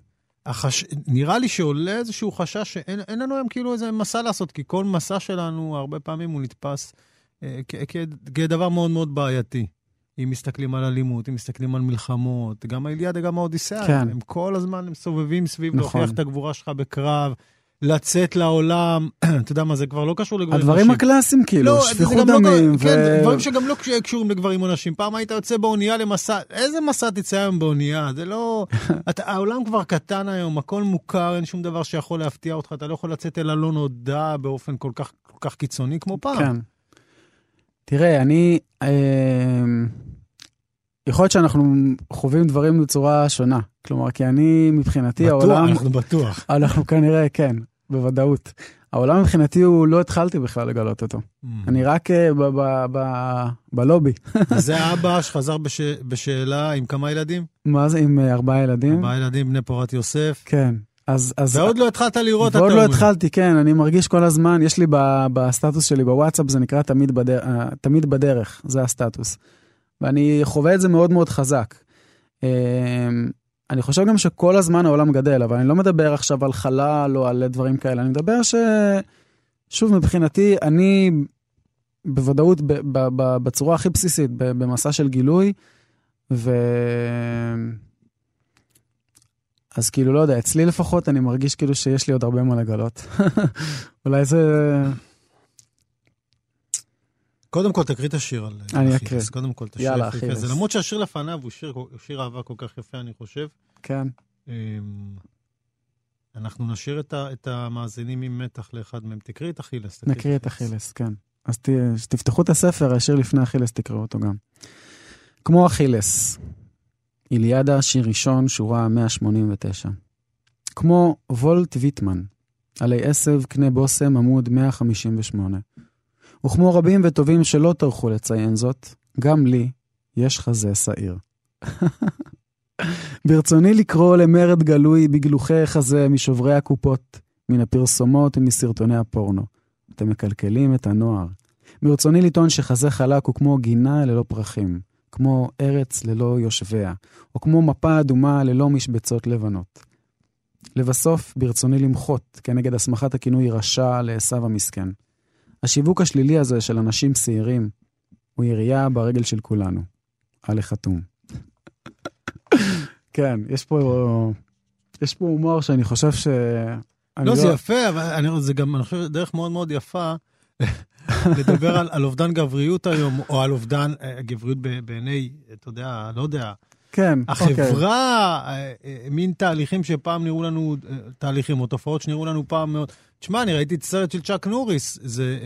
[SPEAKER 3] החש... נראה לי שעולה איזשהו חשש שאין אין לנו היום כאילו איזה מסע לעשות, כי כל מסע שלנו, הרבה פעמים הוא נתפס אה, כ- כ- כדבר מאוד מאוד בעייתי. אם מסתכלים על אלימות, אם מסתכלים על מלחמות, גם האיליאדה, גם האודיסאה,
[SPEAKER 2] כן.
[SPEAKER 3] הם כל הזמן מסובבים סביב
[SPEAKER 2] נכון.
[SPEAKER 3] להוכיח את הגבורה שלך בקרב, לצאת לעולם, *clears throat* אתה יודע מה, זה כבר לא קשור לגברים
[SPEAKER 2] הדברים
[SPEAKER 3] נשים.
[SPEAKER 2] הקלאסיים, כאילו,
[SPEAKER 3] לא,
[SPEAKER 2] שפיכות
[SPEAKER 3] לא-
[SPEAKER 2] דמים,
[SPEAKER 3] כן,
[SPEAKER 2] ו...
[SPEAKER 3] דברים שגם לא קש- קשורים לגברים או נשים. פעם היית יוצא באונייה למסע, איזה מסע תצא היום באונייה? זה לא... *laughs* אתה, העולם כבר קטן היום, הכל מוכר, אין שום דבר שיכול להפתיע אותך, אתה לא יכול לצאת אל הלא נודע באופן כל כך, כל כך קיצוני כמו פעם.
[SPEAKER 2] כן. תראה, אני... אה, יכול להיות שאנחנו חווים דברים בצורה שונה. כלומר, כי אני, מבחינתי,
[SPEAKER 3] בטוח,
[SPEAKER 2] העולם...
[SPEAKER 3] אנחנו בטוח. *laughs*
[SPEAKER 2] אנחנו כנראה, כן, בוודאות. העולם מבחינתי הוא לא התחלתי בכלל לגלות אותו. אני רק אה, בלובי. *laughs*
[SPEAKER 3] זה האבא שחזר בש... בשאלה עם כמה ילדים?
[SPEAKER 2] מה זה עם אה, ארבעה ילדים?
[SPEAKER 3] ארבעה ילדים בני פורת יוסף.
[SPEAKER 2] כן. אז... אז
[SPEAKER 3] ועוד לא התחלת לראות, אתה
[SPEAKER 2] ועוד לא
[SPEAKER 3] אומר.
[SPEAKER 2] התחלתי, כן, אני מרגיש כל הזמן, יש לי ב- בסטטוס שלי בוואטסאפ, זה נקרא תמיד, בדר, אה, תמיד בדרך, זה הסטטוס. ואני חווה את זה מאוד מאוד חזק. אה, אני חושב גם שכל הזמן העולם גדל, אבל אני לא מדבר עכשיו על חלל או על דברים כאלה, אני מדבר ש... שוב, מבחינתי, אני בוודאות ב- ב- ב- בצורה הכי בסיסית, במסע של גילוי, ו... אז כאילו, לא יודע, אצלי לפחות אני מרגיש כאילו שיש לי עוד הרבה מה לגלות. *laughs* אולי זה...
[SPEAKER 3] קודם כל תקריא את השיר על
[SPEAKER 2] אני
[SPEAKER 3] אכילס.
[SPEAKER 2] אקריא.
[SPEAKER 3] קודם כל את השיר
[SPEAKER 2] יאללה.
[SPEAKER 3] הזה. למרות שהשיר לפניו הוא שיר, שיר אהבה כל כך יפה, אני חושב.
[SPEAKER 2] כן,
[SPEAKER 3] אמ, אנחנו נשאיר את, ה, את המאזינים עם מתח לאחד מהם. תקריא את אכילס.
[SPEAKER 2] נקריא את אכילס, כן. אז ת- תפתחו את הספר, השיר לפני אכילס, תקראו אותו גם. כמו אכילס, איליאדה, שיר ראשון, שורה 189. כמו וולט ויטמן, עלי עשב, קנה בושם, עמוד 158. וכמו רבים וטובים שלא טרחו לציין זאת, גם לי יש חזה שעיר. *laughs* ברצוני לקרוא למרד גלוי בגלוחי חזה משוברי הקופות, מן הפרסומות ומסרטוני הפורנו. אתם מקלקלים את הנוער. ברצוני לטעון שחזה חלק הוא כמו גינה ללא פרחים, כמו ארץ ללא יושביה, או כמו מפה אדומה ללא משבצות לבנות. לבסוף, ברצוני למחות כנגד הסמכת הכינוי רשע לעשו המסכן. השיווק השלילי הזה של אנשים שעירים הוא ירייה ברגל של כולנו. עלי חתום. *laughs* כן, יש פה, יש פה הומור שאני חושב ש...
[SPEAKER 3] לא, זה יפה, אבל אני, זה גם, אני חושב, דרך מאוד מאוד יפה לדבר על, על אובדן גבריות היום, או על אובדן אה, גבריות בעיני, אתה יודע, לא יודע,
[SPEAKER 2] כן, אוקיי.
[SPEAKER 3] החברה, אה, מין תהליכים שפעם נראו לנו, תהליכים או תופעות שנראו לנו פעם מאוד... תשמע, אני ראיתי את הסרט של צ'אק נוריס, זה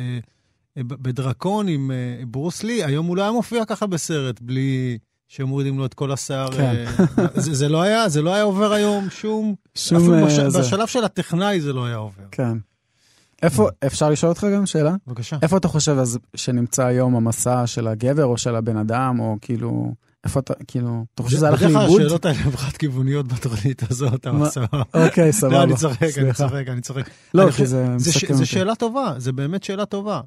[SPEAKER 3] בדרקון עם ברוס לי, היום הוא לא היה מופיע ככה בסרט, בלי שמורידים לו את כל השיער.
[SPEAKER 2] כן. *laughs*
[SPEAKER 3] זה, זה, לא היה, זה לא היה עובר היום שום...
[SPEAKER 2] שום...
[SPEAKER 3] אפילו בש,
[SPEAKER 2] זה.
[SPEAKER 3] בשלב של הטכנאי זה לא היה עובר.
[SPEAKER 2] כן. איפה, אפשר לשאול אותך גם שאלה?
[SPEAKER 3] בבקשה.
[SPEAKER 2] איפה אתה חושב אז שנמצא היום המסע של הגבר או של הבן אדם, או כאילו, איפה אתה, כאילו, אתה חושב שזה הלך
[SPEAKER 3] בדרך כלל
[SPEAKER 2] לאיבוד?
[SPEAKER 3] השאלות האלה הן חד כיווניות בתוכנית הזאת? סבבה.
[SPEAKER 2] אוקיי, סבבה.
[SPEAKER 3] לא, אני צוחק, אני. צוחק, אני צוחק.
[SPEAKER 2] לא, כי זה מסכם אותי.
[SPEAKER 3] שאלה טובה, זה באמת שאלה טובה.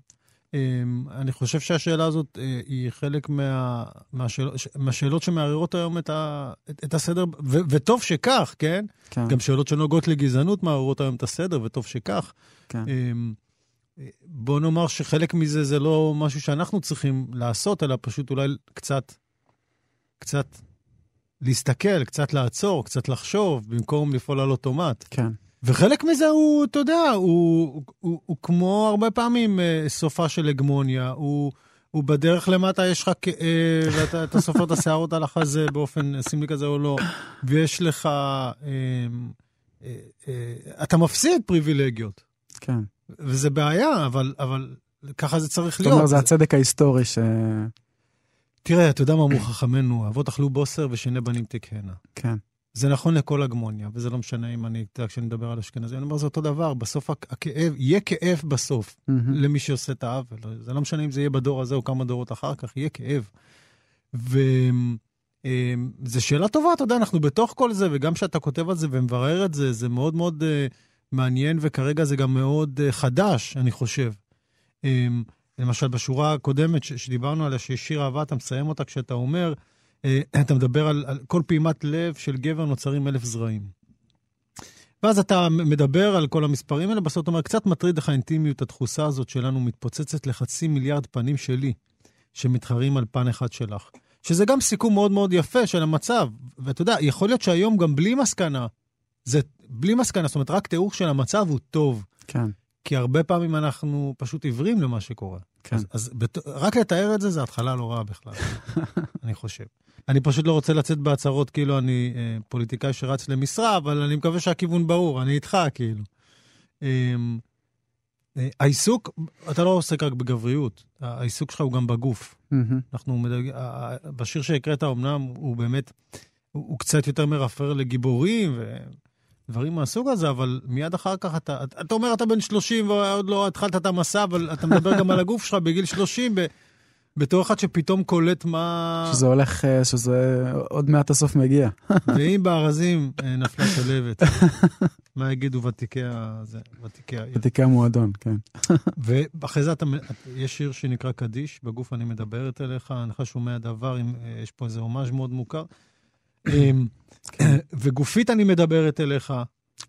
[SPEAKER 3] אמ, אני חושב שהשאלה הזאת אה, היא חלק מה, מהשאלות, ש- מהשאלות שמערערות היום את, ה, את, את הסדר, ו, וטוב שכך, כן?
[SPEAKER 2] כן,
[SPEAKER 3] גם שאלות שנוגעות לגזענות מערערות היום את הסדר, וטוב שכך.
[SPEAKER 2] כן.
[SPEAKER 3] אמ, בוא נאמר שחלק מזה זה לא משהו שאנחנו צריכים לעשות, אלא פשוט אולי קצת, קצת להסתכל, קצת לעצור, קצת לחשוב, במקום לפעול על אוטומט.
[SPEAKER 2] כן,
[SPEAKER 3] וחלק מזה הוא, אתה יודע, הוא, הוא, הוא, הוא כמו הרבה פעמים אה, סופה של הגמוניה, הוא, הוא בדרך למטה, יש לך כאב, *laughs* ואתה אתה סופר את השערות על החזה באופן סמלי כזה או לא, ויש לך, אה, אה, אה, אתה מפסיד פריבילגיות,
[SPEAKER 2] כן.
[SPEAKER 3] וזה בעיה, אבל, אבל ככה זה צריך
[SPEAKER 2] זאת
[SPEAKER 3] להיות.
[SPEAKER 2] אומרת, זה הצדק ההיסטורי ש...
[SPEAKER 3] תראה, אתה יודע מה אמרו חכמינו, אבות אכלו בוסר ושני בנים תקהנה.
[SPEAKER 2] כן,
[SPEAKER 3] זה נכון לכל הגמוניה, וזה לא משנה אם אני, אתה יודע, כשאני מדבר על אשכנזי, אני אומר, זה אותו דבר, בסוף הכ- הכאב, יהיה כאב בסוף
[SPEAKER 2] מהמם.
[SPEAKER 3] למי שעושה את העוול. זה לא משנה אם זה יהיה בדור הזה או כמה דורות אחר כך, יהיה כאב. וזו שאלה טובה, אתה יודע, אנחנו בתוך כל זה, וגם כשאתה כותב על זה ומברר את זה, זה מאוד מאוד uh, מעניין, וכרגע זה גם מאוד uh, חדש, אני חושב. Um, למשל, בשורה הקודמת ש- שדיברנו עליה, שיש שיר אהבה, אתה מסיים אותה כשאתה אומר, אתה מדבר על, על כל פעימת לב של גבר נוצרים אלף זרעים. ואז אתה מדבר על כל המספרים האלה, בסוף אתה אומר, קצת מטריד איך האינטימיות, התחוסה הזאת שלנו מתפוצצת לחצי מיליארד פנים שלי, שמתחרים על פן אחד שלך. שזה גם סיכום מאוד מאוד יפה של המצב. ואתה יודע, יכול להיות שהיום גם בלי מסקנה, זה, בלי מסקנה, זאת אומרת, רק תיאור של המצב הוא טוב.
[SPEAKER 2] כן,
[SPEAKER 3] כי הרבה פעמים אנחנו פשוט עיוורים למה שקורה.
[SPEAKER 2] כן.
[SPEAKER 3] אז, אז בת... רק לתאר את זה, זה התחלה לא רעה בכלל, *laughs* אני חושב. אני פשוט לא רוצה לצאת בהצהרות כאילו אני אה, פוליטיקאי שרץ למשרה, אבל אני מקווה שהכיוון ברור, אני איתך כאילו. אה, אה, העיסוק, אתה לא עוסק רק בגבריות, העיסוק שלך הוא גם בגוף. אנחנו מדג... ה- בשיר שהקראת אמנם הוא באמת, הוא, הוא קצת יותר מרפר לגיבורים ודברים מהסוג הזה, אבל מיד אחר כך אתה, אתה, אתה אומר אתה בן 30 ועוד לא התחלת את המסע, אבל אתה מדבר גם על הגוף שלך בגיל 30, ב, בתור אחד שפתאום קולט מה...
[SPEAKER 2] שזה הולך, אה, שזה עוד מעט הסוף מגיע. *laughs*
[SPEAKER 3] ואם בארזים אה, נפלה שלהבת, מה יגידו ותיקי ה... זה, ותיקי העיר.
[SPEAKER 2] ותיקי המועדון, כן. *laughs*
[SPEAKER 3] ואחרי זה אתה, יש שיר שנקרא קדיש, בגוף אני מדברת אליך, אינך שומע דבר, אם, אה, יש פה איזה הומאז' מאוד מוכר. אמ, *clears throat* וגופית אני מדברת אליך.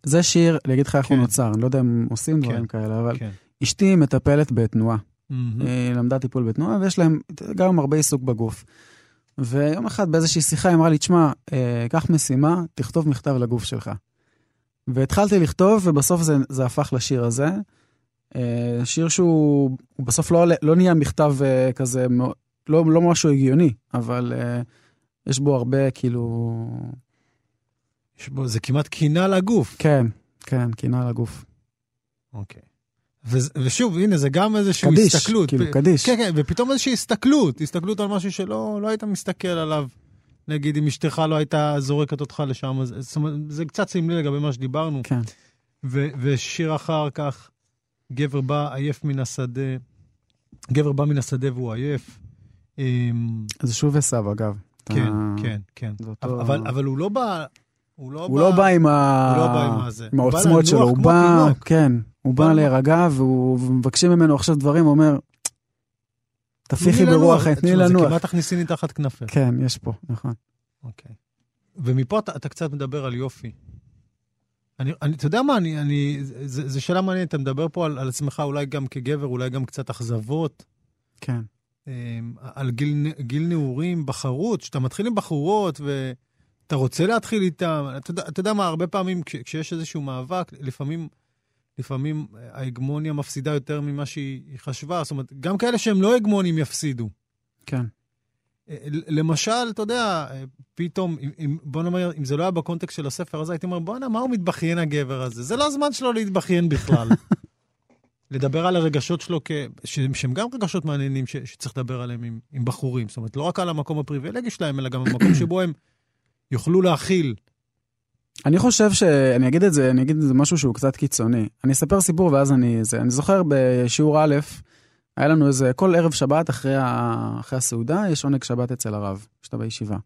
[SPEAKER 2] זה שיר, אני אגיד לך איך הוא
[SPEAKER 3] כן.
[SPEAKER 2] נוצר, אני לא יודע אם עושים דברים
[SPEAKER 3] כן,
[SPEAKER 2] כאלה, אבל
[SPEAKER 3] כן.
[SPEAKER 2] אשתי מטפלת בתנועה.
[SPEAKER 3] מהמם.
[SPEAKER 2] היא למדה טיפול בתנועה, ויש להם גם הרבה עיסוק בגוף. ויום אחד באיזושהי שיחה היא אמרה לי, תשמע, אה, קח משימה, תכתוב מכתב לגוף שלך. והתחלתי לכתוב, ובסוף זה, זה הפך לשיר הזה. אה, שיר שהוא הוא בסוף לא, לא נהיה מכתב אה, כזה, לא, לא משהו הגיוני, אבל אה, יש בו הרבה, כאילו...
[SPEAKER 3] יש בו, זה כמעט קינה לגוף.
[SPEAKER 2] כן, כן, קינה לגוף.
[SPEAKER 3] אוקיי. ו- ושוב, הנה, זה גם איזושהי
[SPEAKER 2] קדיש,
[SPEAKER 3] הסתכלות.
[SPEAKER 2] כאילו,
[SPEAKER 3] פ-
[SPEAKER 2] קדיש.
[SPEAKER 3] כן, כן, ופתאום איזושהי הסתכלות, הסתכלות על משהו שלא לא היית מסתכל עליו. נגיד, אם אשתך לא הייתה זורקת אותך לשם, אז זאת אומרת, זה קצת סמלי לגבי מה שדיברנו.
[SPEAKER 2] כן,
[SPEAKER 3] ו- ושיר אחר כך, גבר בא עייף מן השדה, גבר בא מן השדה והוא עייף. אמ,
[SPEAKER 2] זה שוב עשו, אגב.
[SPEAKER 3] כן,
[SPEAKER 2] אתה-
[SPEAKER 3] כן, כן.
[SPEAKER 2] זה אותו-
[SPEAKER 3] אבל, אבל הוא לא בא... הוא לא
[SPEAKER 2] הוא לא בא עם ה...
[SPEAKER 3] לא בא עם.
[SPEAKER 2] עם העוצמות שלו,
[SPEAKER 3] לנוח
[SPEAKER 2] הוא בא,
[SPEAKER 3] תינוק.
[SPEAKER 2] כן, הוא בא להירגע, והוא- ומבקשים ממנו עכשיו דברים, הוא אומר, תפיחי
[SPEAKER 3] לי
[SPEAKER 2] ברוח. תני לנוח.
[SPEAKER 3] זה כמעט תכניסיני תחת כנפך.
[SPEAKER 2] כן, יש פה, נכון.
[SPEAKER 3] אוקיי. ומפה אתה, אתה קצת מדבר על יופי. אני, אני, אתה יודע מה, אני, אני, זו שאלה מעניינת, אתה מדבר פה על, על עצמך אולי גם כגבר, אולי גם קצת אכזבות,
[SPEAKER 2] כן.
[SPEAKER 3] אמ, על גיל, גיל נעורים, בחרות, שאתה מתחיל עם בחורות ואתה רוצה להתחיל איתם. אתה אתה יודע מה, הרבה פעמים כש, כשיש איזשהו מאבק, לפעמים, לפעמים ההגמוניה מפסידה יותר ממה שהיא היא חשבה. זאת אומרת, גם כאלה שהם לא הגמונים יפסידו.
[SPEAKER 2] כן.
[SPEAKER 3] אה, למשל, אתה יודע, אה, פתאום, אם, בוא נאמר, אם זה לא היה בקונטקסט של הספר הזה, הייתי אומר, בואנה, מה הוא מתבכיין הגבר הזה? זה לא הזמן שלו להתבכיין בכלל. *laughs* לדבר על הרגשות שלו, כ... ש... שהם גם רגשות מעניינים ש... שצריך לדבר עליהם עם, עם בחורים. זאת אומרת, לא רק על המקום הפריבילגי שלהם, אלא גם המקום *clears throat* שבו הם יוכלו להכיל.
[SPEAKER 2] אני חושב שאני אגיד את זה, אני אגיד את זה משהו שהוא קצת קיצוני. אני אספר סיפור ואז אני... זה, אני זוכר בשיעור א', היה לנו איזה, כל ערב שבת אחרי, ה, אחרי הסעודה, יש עונג שבת אצל הרב, שאתה בישיבה.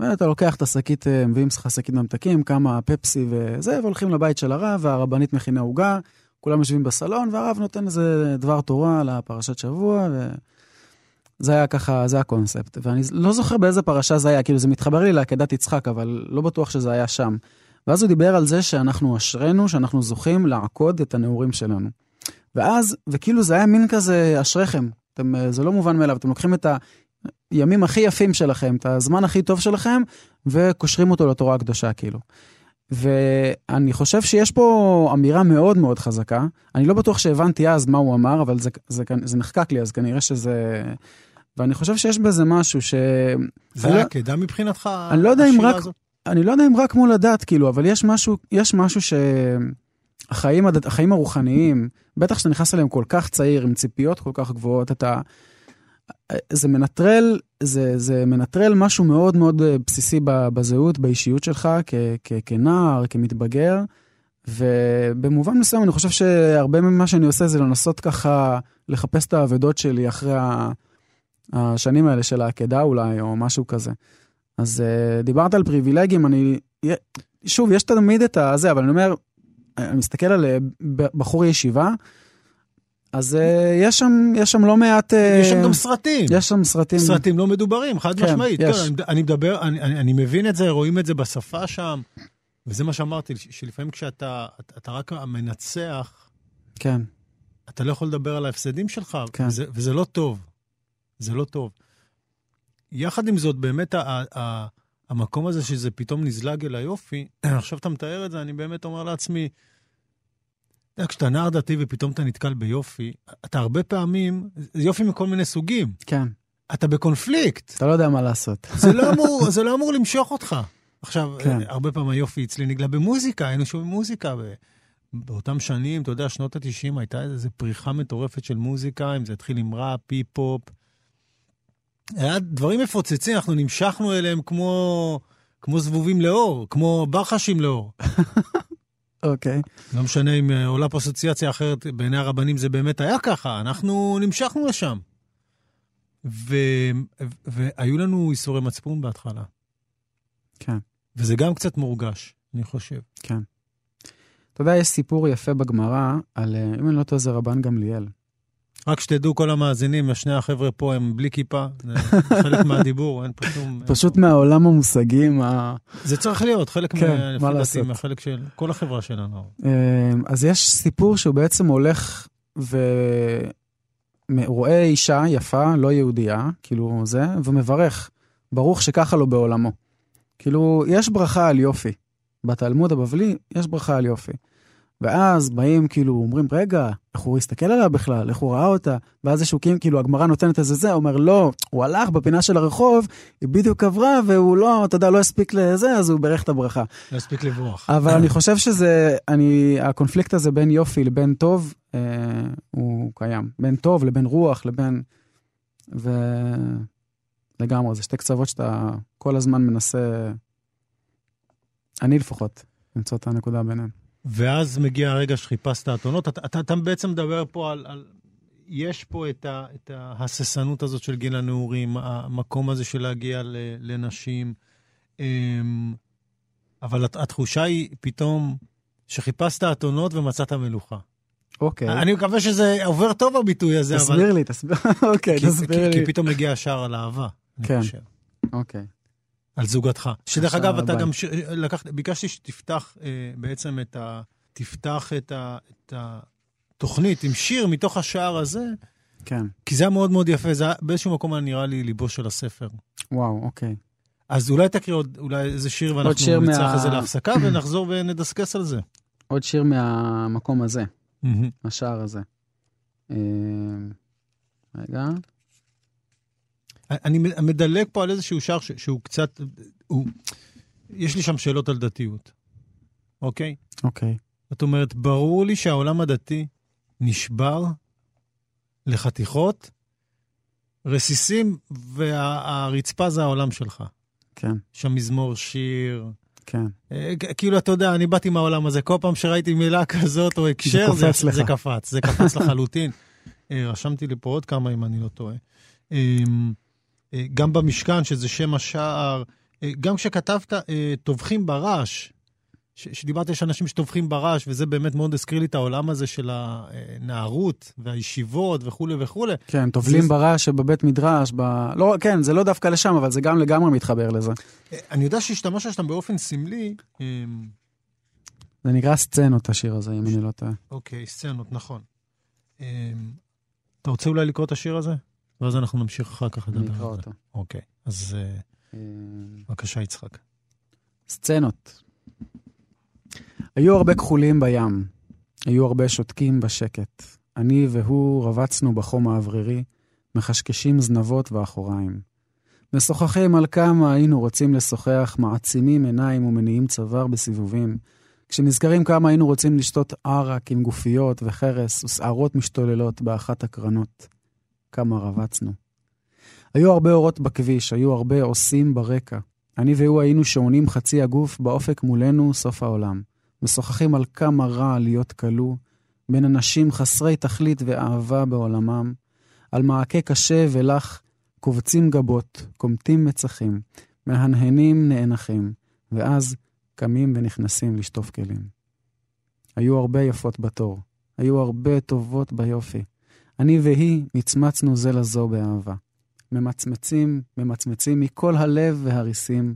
[SPEAKER 2] ואתה לוקח את השקית, אה, מביאים לך שקית ממתקים, כמה פפסי וזה, והולכים לבית של הרב, והרבנית מכינה עוגה, כולם יושבים בסלון, והרב נותן איזה דבר תורה לפרשת שבוע, וזה היה ככה, זה הקונספט. ואני לא זוכר באיזה פרשה זה היה, כאילו זה מתחבר לי לעקדת יצחק, אבל לא בטוח שזה היה שם. ואז הוא דיבר על זה שאנחנו אשרינו, שאנחנו זוכים לעקוד את הנעורים שלנו. ואז, וכאילו זה היה מין כזה, אשריכם. אתם, אה, זה לא מובן מאליו, אתם לוקחים את הימים הכי יפים שלכם, את הזמן הכי טוב שלכם, וקושרים אותו לתורה הקדושה, כאילו. ואני חושב שיש פה אמירה מאוד מאוד חזקה. אני לא בטוח שהבנתי אז מה הוא אמר, אבל זה, זה, זה, נחקק לי, אז כנראה שזה... ואני חושב שיש בזה משהו ש...
[SPEAKER 3] זה היה
[SPEAKER 2] לא-
[SPEAKER 3] עקדה מבחינתך,
[SPEAKER 2] אני לא יודע אם רק-
[SPEAKER 3] הזאת?
[SPEAKER 2] אני לא יודע אם רק מול הדת, כאילו, אבל יש משהו, יש משהו ש... החיים, החיים הרוחניים, בטח כשאתה נכנס אליהם כל כך צעיר, עם ציפיות כל כך גבוהות, אתה... זה מנטרל, זה, זה מנטרל משהו מאוד מאוד אה, בסיסי בזהות, באישיות שלך, כ, כ, כנער, כמתבגר, ובמובן מסוים אני חושב שהרבה ממה שאני עושה זה לנסות ככה לחפש את האבדות שלי אחרי השנים האלה של העקדה אולי, או משהו כזה. אז uh, דיברת על פריבילגים, אני... שוב, יש תמיד את הזה, אבל אני אומר, אני מסתכל על אה, בחור ישיבה, אז uh, יש, שם, יש שם לא מעט... אה,
[SPEAKER 3] יש שם גם סרטים.
[SPEAKER 2] יש שם סרטים...
[SPEAKER 3] סרטים לא מדוברים, חד
[SPEAKER 2] כן,
[SPEAKER 3] משמעית.
[SPEAKER 2] יש.
[SPEAKER 3] כן, אני, מדבר, אני, אני, אני מבין את זה, רואים את זה בשפה שם, וזה מה שאמרתי, שלפעמים כשאתה אתה, אתה רק המנצח,
[SPEAKER 2] כן,
[SPEAKER 3] אתה לא יכול לדבר על ההפסדים שלך,
[SPEAKER 2] כן.
[SPEAKER 3] וזה, וזה לא טוב. זה לא טוב. יחד עם זאת, באמת ה, ה, המקום הזה שזה פתאום נזלג אל היופי, *clears throat* עכשיו אתה מתאר את זה, אני באמת אומר לעצמי, כשאתה נער דתי ופתאום אתה נתקל ביופי, אתה הרבה פעמים, זה יופי מכל מיני סוגים,
[SPEAKER 2] כן,
[SPEAKER 3] אתה בקונפליקט.
[SPEAKER 2] אתה לא יודע מה לעשות.
[SPEAKER 3] זה לא אמור, *laughs* זה לא אמור למשוך אותך. עכשיו,
[SPEAKER 2] כן.
[SPEAKER 3] הרבה פעמים היופי אצלי נגלה במוזיקה, היינו שומעים מוזיקה. ב... באותם שנים, אתה יודע, שנות ה-90 הייתה איזו פריחה מטורפת של מוזיקה, אם זה התחיל עם ראפ, פי-פופ. היה דברים מפוצצים, אנחנו נמשכנו אליהם כמו, כמו זבובים לאור, כמו ברחשים לאור. *laughs*
[SPEAKER 2] אוקיי.
[SPEAKER 3] לא משנה אם אה, עולה פה אסוציאציה אחרת, בעיני הרבנים זה באמת היה ככה, אנחנו נמשכנו לשם. ו... והיו לנו איסורי מצפון בהתחלה.
[SPEAKER 2] כן,
[SPEAKER 3] וזה גם קצת מורגש, אני חושב.
[SPEAKER 2] כן. אתה יודע, יש סיפור יפה בגמרא על, אה, אם אני לא טועה, זה רבן גמליאל.
[SPEAKER 3] רק שתדעו, כל המאזינים, שני החבר'ה פה הם בלי כיפה, זה חלק מהדיבור, אין פה שום...
[SPEAKER 2] פשוט מהעולם המושגים, ה...
[SPEAKER 3] זה צריך להיות, חלק
[SPEAKER 2] כן,
[SPEAKER 3] מה-
[SPEAKER 2] לעשות.
[SPEAKER 3] מהחלק של כל החברה שלנו.
[SPEAKER 2] אה, אז יש סיפור שהוא בעצם הולך ורואה אישה יפה, לא יהודייה, כאילו זה, ומברך, ברוך שככה לו בעולמו. כאילו, יש ברכה על יופי. בתלמוד הבבלי יש ברכה על יופי. ואז באים, כאילו, אומרים, רגע, איך הוא הסתכל עליה בכלל? איך הוא ראה אותה? ואז יש חוקים, כאילו, הגמרא נותנת איזה זה, אומר, לא, הוא הלך בפינה של הרחוב, היא בדיוק עברה, והוא לא, אתה יודע, לא הספיק לזה, אז הוא בירך את הברכה.
[SPEAKER 3] לא הספיק לברוח.
[SPEAKER 2] אבל אני חושב שזה, אני, הקונפליקט הזה בין יופי לבין טוב, אה, הוא קיים. בין טוב לבין רוח, לבין... ו... לגמרי, זה שתי קצוות שאתה כל הזמן מנסה, אני לפחות, למצוא את הנקודה ביניהם.
[SPEAKER 3] ואז מגיע הרגע שחיפשת אתונות. אתה, אתה, אתה בעצם מדבר פה על... על... יש פה את, ה, את ההססנות הזאת של גיל הנעורים, המקום הזה של להגיע ל, לנשים, אמ, אבל הת- התחושה היא פתאום שחיפשת אתונות ומצאת מלוכה.
[SPEAKER 2] אוקיי,
[SPEAKER 3] אני מקווה שזה עובר טוב הביטוי הזה, אבל...
[SPEAKER 2] תסביר לי, תסביר, *laughs* אוקיי,
[SPEAKER 3] כי,
[SPEAKER 2] תסביר
[SPEAKER 3] כי,
[SPEAKER 2] לי.
[SPEAKER 3] כי פתאום מגיע השער על אהבה, אני
[SPEAKER 2] כן.
[SPEAKER 3] חושב.
[SPEAKER 2] אוקיי,
[SPEAKER 3] על זוגתך. שדרך אגב, אתה. גם ש... לקחת, ביקשתי שתפתח אה, בעצם את ה... תפתח את, ה... את התוכנית עם שיר מתוך השער הזה,
[SPEAKER 2] כן,
[SPEAKER 3] כי זה היה מאוד מאוד יפה, זה היה באיזשהו מקום היה נראה לי ליבו של הספר.
[SPEAKER 2] וואו, אוקיי.
[SPEAKER 3] אז אולי תקריא עוד אולי איזה שיר ואנחנו
[SPEAKER 2] שיר
[SPEAKER 3] נצטרך
[SPEAKER 2] מה-
[SPEAKER 3] איזה להפסקה ונחזור ונדסקס על זה.
[SPEAKER 2] עוד שיר מהמקום הזה. השער הזה. אה, רגע,
[SPEAKER 3] אני מדלג פה על איזשהו שער ש- שהוא קצת, הוא... יש לי שם שאלות על דתיות, אוקיי?
[SPEAKER 2] אוקיי.
[SPEAKER 3] זאת אומרת, ברור לי שהעולם הדתי נשבר לחתיכות, רסיסים, והרצפה זה העולם שלך.
[SPEAKER 2] כן,
[SPEAKER 3] שם מזמור שיר.
[SPEAKER 2] כן.
[SPEAKER 3] אה, כאילו, אתה יודע, אני באתי מהעולם הזה, כל פעם שראיתי מילה כזאת או הקשר,
[SPEAKER 2] קופץ לך.
[SPEAKER 3] זה קפץ, זה קפץ לחלוטין. אה, רשמתי לי פה עוד כמה, אם אני לא טועה. אה, גם במשכן, שזה שם השער, אה, גם כשכתבת אה, טובחים ברעש, ש- שדיברת, יש אנשים שטובחים ברעש, וזה באמת מאוד הזכיר לי את העולם הזה של הנערות והישיבות וכולי וכולי.
[SPEAKER 2] כן, טובלים
[SPEAKER 3] זה-
[SPEAKER 2] ברעש שבבית מדרש, ב... לא, כן, זה לא דווקא לשם, אבל זה גם לגמרי מתחבר לזה.
[SPEAKER 3] אני יודע שהשתמשת שם באופן סמלי, אה,
[SPEAKER 2] זה נקרא סצנות, השיר הזה, אם אני לא טועה.
[SPEAKER 3] אוקיי, סצנות, נכון. אה, אתה רוצה אולי לקרוא את השיר הזה? ואז אנחנו נמשיך אחר כך לדבר על זה.
[SPEAKER 2] אותו.
[SPEAKER 3] אוקיי, אז אה,
[SPEAKER 2] אה,
[SPEAKER 3] בבקשה, יצחק.
[SPEAKER 2] סצנות. היו הרבה כחולים בים, היו הרבה שותקים בשקט. אני והוא רבצנו בחום האוורירי, מחשקשים זנבות ואחוריים. משוחחים על כמה היינו רוצים לשוחח, מעצימים עיניים ומניעים צוואר בסיבובים. כשנזכרים כמה היינו רוצים לשתות ערק עם גופיות וחרס ושערות משתוללות באחת הקרנות. כמה רבצנו. היו הרבה אורות בכביש, היו הרבה עושים ברקע. אני והוא היינו שעונים חצי הגוף באופק מולנו סוף העולם. משוחחים על כמה רע להיות כלוא, בין אנשים חסרי תכלית ואהבה בעולמם, על מעקה קשה ולח, קובצים גבות, קומטים מצחים, מהנהנים נאנחים, ואז קמים ונכנסים לשטוף כלים. היו הרבה יפות בתור, היו הרבה טובות ביופי. אני והיא מצמצנו זה לזו באהבה. ממצמצים, ממצמצים מכל הלב והריסים,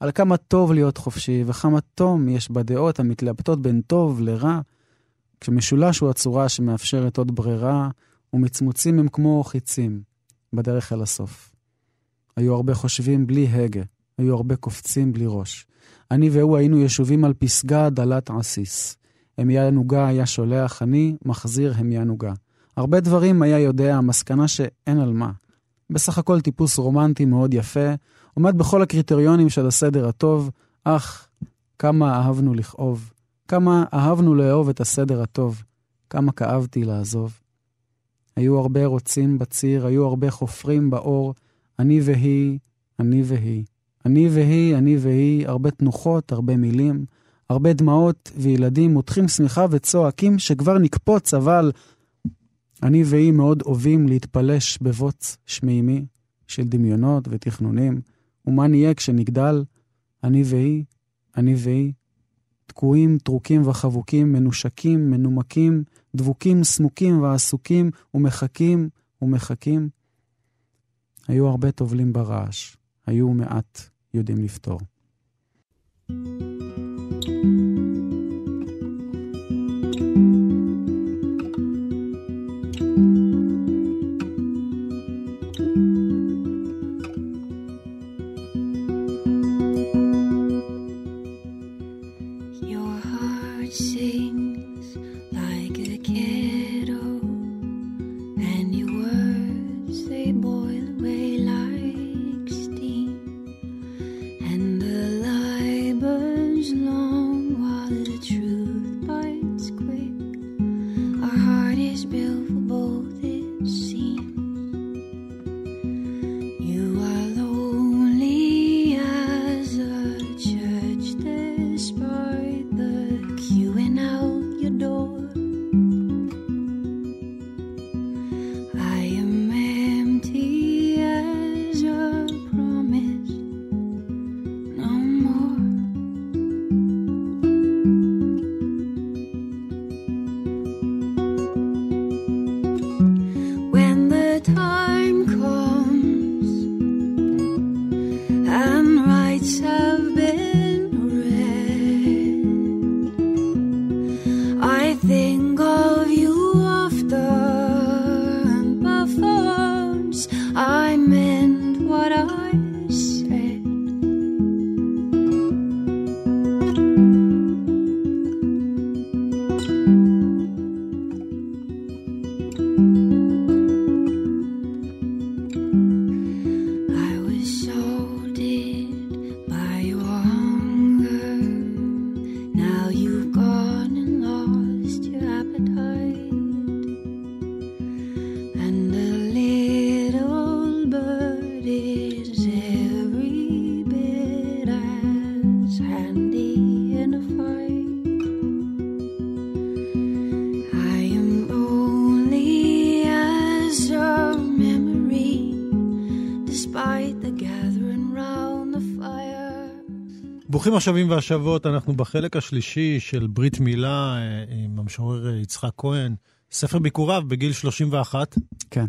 [SPEAKER 2] על כמה טוב להיות חופשי וכמה תום יש בדעות המתלבטות בין טוב לרע, כשמשולש הוא הצורה שמאפשרת עוד ברירה, ומצמוצים הם כמו חיצים, בדרך אל הסוף. היו הרבה חושבים בלי הגה, היו הרבה קופצים בלי ראש. אני והוא היינו ישובים על פסגה דלת עסיס. המיה נוגה היה שולח, אני מחזיר המיה נוגה. הרבה דברים היה יודע, המסקנה שאין על מה. בסך הכל טיפוס רומנטי מאוד יפה, עומד בכל הקריטריונים של הסדר הטוב, אך כמה אהבנו לכאוב, כמה אהבנו לאהוב את הסדר הטוב, כמה כאבתי לעזוב. היו הרבה רוצים בציר, היו הרבה חופרים באור, אני והיא, אני והיא. אני והיא, אני והיא, הרבה תנוחות, הרבה מילים, הרבה דמעות, וילדים מותחים שמיכה וצועקים שכבר נקפוץ, אבל אני והיא מאוד אוהבים להתפלש בבוץ שמימי של דמיונות ותכנונים, ומה נהיה כשנגדל? אני והיא, אני והיא, תקועים, טרוקים וחבוקים, מנושקים, מנומקים, דבוקים, סמוקים ועסוקים, ומחכים ומחכים. היו הרבה טובלים ברעש, היו מעט יודעים לפתור.
[SPEAKER 5] Your So
[SPEAKER 3] ברוכים השבים והשבות, אנחנו בחלק השלישי של ברית מילה אה, עם המשורר אה, יצחק כהן, ספר ביקוריו בגיל 31.
[SPEAKER 2] כן.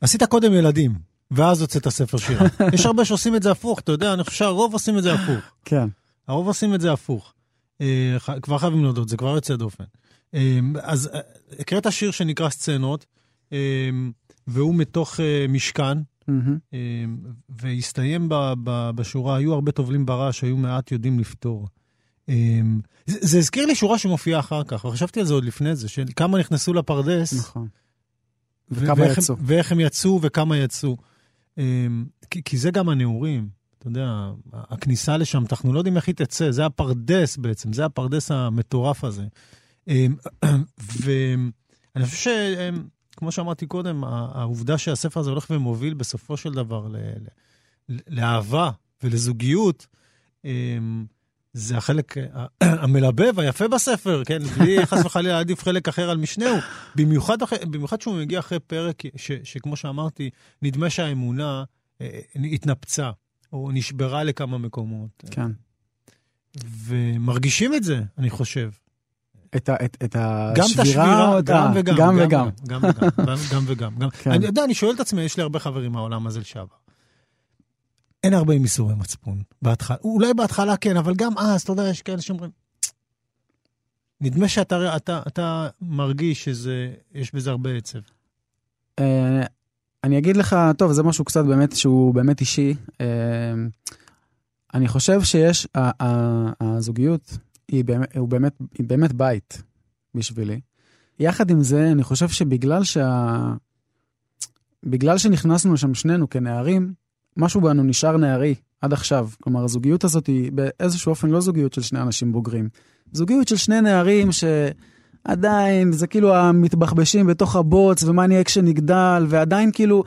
[SPEAKER 3] עשית קודם ילדים, ואז הוצאת ספר שירה. *laughs* יש הרבה שעושים את זה הפוך, אתה יודע, אני חושב שהרוב עושים את זה הפוך.
[SPEAKER 2] כן.
[SPEAKER 3] הרוב עושים את זה הפוך. אה, כבר חייבים להודות, זה כבר יוצא דופן. אז הקראת שיר שנקרא סצנות, והוא מתוך משכן, אה, והסתיים ב- ב- בשורה, היו הרבה טובלים ברעש, היו מעט יודעים לפתור. אה, זה, זה הזכיר לי שורה שמופיעה אחר כך, וחשבתי על זה עוד לפני זה, של כמה נכנסו לפרדס,
[SPEAKER 2] נכון. וכמה
[SPEAKER 3] ואיך,
[SPEAKER 2] יצאו.
[SPEAKER 3] הם, ואיך הם יצאו וכמה יצאו. אה, כי, כי זה גם הנעורים, אתה יודע, הכניסה לשם, אנחנו לא יודעים איך היא תצא, זה הפרדס בעצם, זה הפרדס המטורף הזה. *clears throat* ואני חושב שכמו שאמרתי קודם, העובדה שהספר הזה הולך ומוביל בסופו של דבר ל- ל- לאהבה ולזוגיות, אה, זה החלק *clears throat* המלבב, היפה בספר, כן? בלי *laughs* חס וחלילה להעדיף חלק אחר על משנהו. במיוחד, במיוחד שהוא מגיע אחרי פרק ש, שכמו שאמרתי, נדמה שהאמונה אה, התנפצה, או נשברה לכמה מקומות.
[SPEAKER 2] כן.
[SPEAKER 3] ומרגישים את זה, אני חושב.
[SPEAKER 2] את, ה, את, את
[SPEAKER 3] גם את
[SPEAKER 2] השבירה
[SPEAKER 3] השבירה,
[SPEAKER 2] או את
[SPEAKER 3] גם
[SPEAKER 2] ה...
[SPEAKER 3] וגם.
[SPEAKER 2] גם וגם.
[SPEAKER 3] גם וגם, גם- גם וגם. גם.
[SPEAKER 2] כן.
[SPEAKER 3] אני יודע, אני שואל את עצמי, יש לי הרבה חברים מהעולם הזה לשעבר. אין הרבה עם ייסורי מצפון בהתחלה. אולי בהתחלה כן, אבל גם אז, אתה יודע, יש כאלה שאומרים... נדמה שאתה אתה, אתה מרגיש שיש בזה הרבה עצב.
[SPEAKER 2] אה, אני אגיד לך, טוב, זה משהו קצת באמת שהוא באמת אישי. אה, אני חושב שיש, הזוגיות היא באמת, הוא באמת, היא באמת בית בשבילי. יחד עם זה, אני חושב שבגלל שה... בגלל שנכנסנו שם שנינו כנערים, משהו בנו נשאר נערי עד עכשיו. כלומר, הזוגיות הזאת היא באיזשהו אופן לא זוגיות של שני אנשים בוגרים. זוגיות של שני נערים שעדיין, זה כאילו המתבחבשים בתוך הבוץ, ומה נהיה כשנגדל, ועדיין כאילו...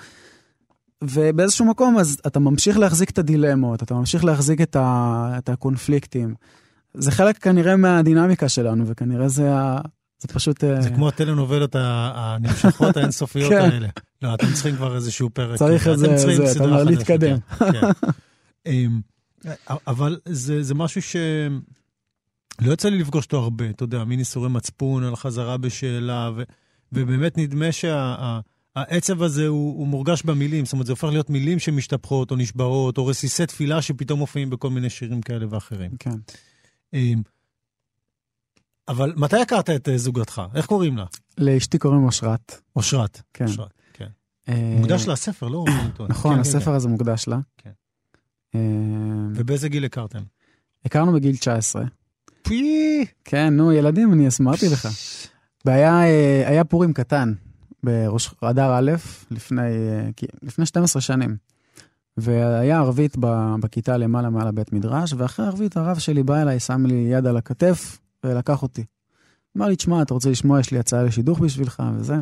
[SPEAKER 2] ובאיזשהו מקום, אז אתה ממשיך להחזיק את הדילמות, אתה ממשיך להחזיק את, ה, את הקונפליקטים. זה חלק כנראה מהדינמיקה שלנו, וכנראה זה, ה, זה פשוט... אה,
[SPEAKER 3] זה כמו הטלנובלות הנמשכות *laughs* האינסופיות
[SPEAKER 2] כן.
[SPEAKER 3] האלה. לא, אתם צריכים כבר איזשהו פרק.
[SPEAKER 2] צריך איזה- זה, אתה אומר להתקדם.
[SPEAKER 3] כן, כן. אמ, אבל זה זה משהו ש... לא יצא לי לפגוש אותו הרבה, אתה יודע, מין איסורי מצפון על חזרה בשאלה, ו- ובאמת נדמה שהעצב הזה הוא, הוא מורגש במילים, זאת אומרת, זה הופך להיות מילים שמשתפכות או נשברות, או רסיסי תפילה שפתאום מופיעים בכל מיני שירים כאלה ואחרים.
[SPEAKER 2] כן.
[SPEAKER 3] אמ, אבל מתי הכרת את אה, זוגתך? איך קוראים לה?
[SPEAKER 2] לאשתי קוראים אושרת.
[SPEAKER 3] אושרת.
[SPEAKER 2] כן.
[SPEAKER 3] אושרת, כן.
[SPEAKER 2] אה,
[SPEAKER 3] מוקדש לה הספר, לא?
[SPEAKER 2] נכון,
[SPEAKER 3] כן, כן,
[SPEAKER 2] הספר הזה מוקדש לה.
[SPEAKER 3] כן.
[SPEAKER 2] אה,
[SPEAKER 3] ובאיזה גיל הכרתם?
[SPEAKER 2] הכרנו בגיל 19.
[SPEAKER 3] פי!
[SPEAKER 2] כן, נו, ילדים, אני אמרתי לך. והיה היה פורים קטן בראש אדר א', לפני 12 שנים. והיה ערבית בכיתה למעלה מעל הבית מדרש, ואחרי ערבית הרב שלי בא אליי, שם לי יד על הכתף ולקח אותי. אמר לי, תשמע, אתה רוצה לשמוע, יש לי הצעה לשידוך בשבילך וזה.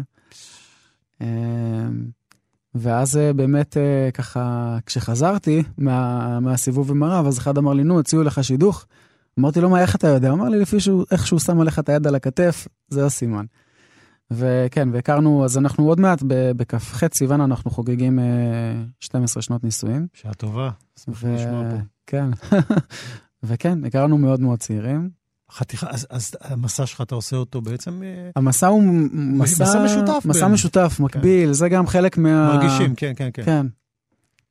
[SPEAKER 2] אה, ואז אה, באמת אה, ככה, כשחזרתי מה, מהסיבוב עם הרב, אז אחד אמר לי, נו, הציעו לך שידוך. אמרתי לו, מה, איך אתה יודע? אמר לי, לפי שהוא, איך שהוא שם עליך את היד על הכתף, זה הסימן. וכן, והכרנו, אז אנחנו עוד מעט, בכ"ח סיוון אנחנו חוגגים אה, 12 שנות נישואים.
[SPEAKER 3] שעה טובה. שמח
[SPEAKER 2] ו-
[SPEAKER 3] לשמוע פה.
[SPEAKER 2] כן, *laughs* וכן, הכרנו מאוד מאוד צעירים.
[SPEAKER 3] חתיכה, אז, אז המסע שלך, אתה עושה אותו בעצם... אה,
[SPEAKER 2] המסע הוא מסע,
[SPEAKER 3] מסע משותף
[SPEAKER 2] מסע
[SPEAKER 3] באמת.
[SPEAKER 2] משותף, מקביל, זה גם חלק מה...
[SPEAKER 3] מרגישים, כן, כן, כן.
[SPEAKER 2] כן.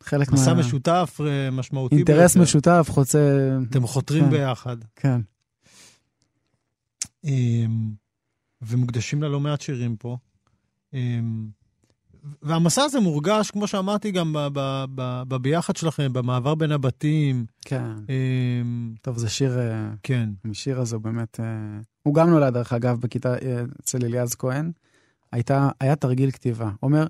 [SPEAKER 2] חלק מה...
[SPEAKER 3] מסע משותף אה, משמעותי
[SPEAKER 2] אינטרס
[SPEAKER 3] ביותר.
[SPEAKER 2] משותף, חוצה...
[SPEAKER 3] אתם חותרים
[SPEAKER 2] כן.
[SPEAKER 3] ביחד.
[SPEAKER 2] כן.
[SPEAKER 3] ומוקדשים לה לא מעט שירים פה. אמ, והמסע הזה מורגש, כמו שאמרתי, גם בביחד שלכם, במעבר בין הבתים.
[SPEAKER 2] כן.
[SPEAKER 3] אמ,
[SPEAKER 2] טוב, זה שיר... אה,
[SPEAKER 3] כן.
[SPEAKER 2] השיר הזה הוא באמת... אה, הוא גם נולד, דרך אגב, בכיתה אה, אצל אליעז כהן. הייתה, היה תרגיל כתיבה. אומר,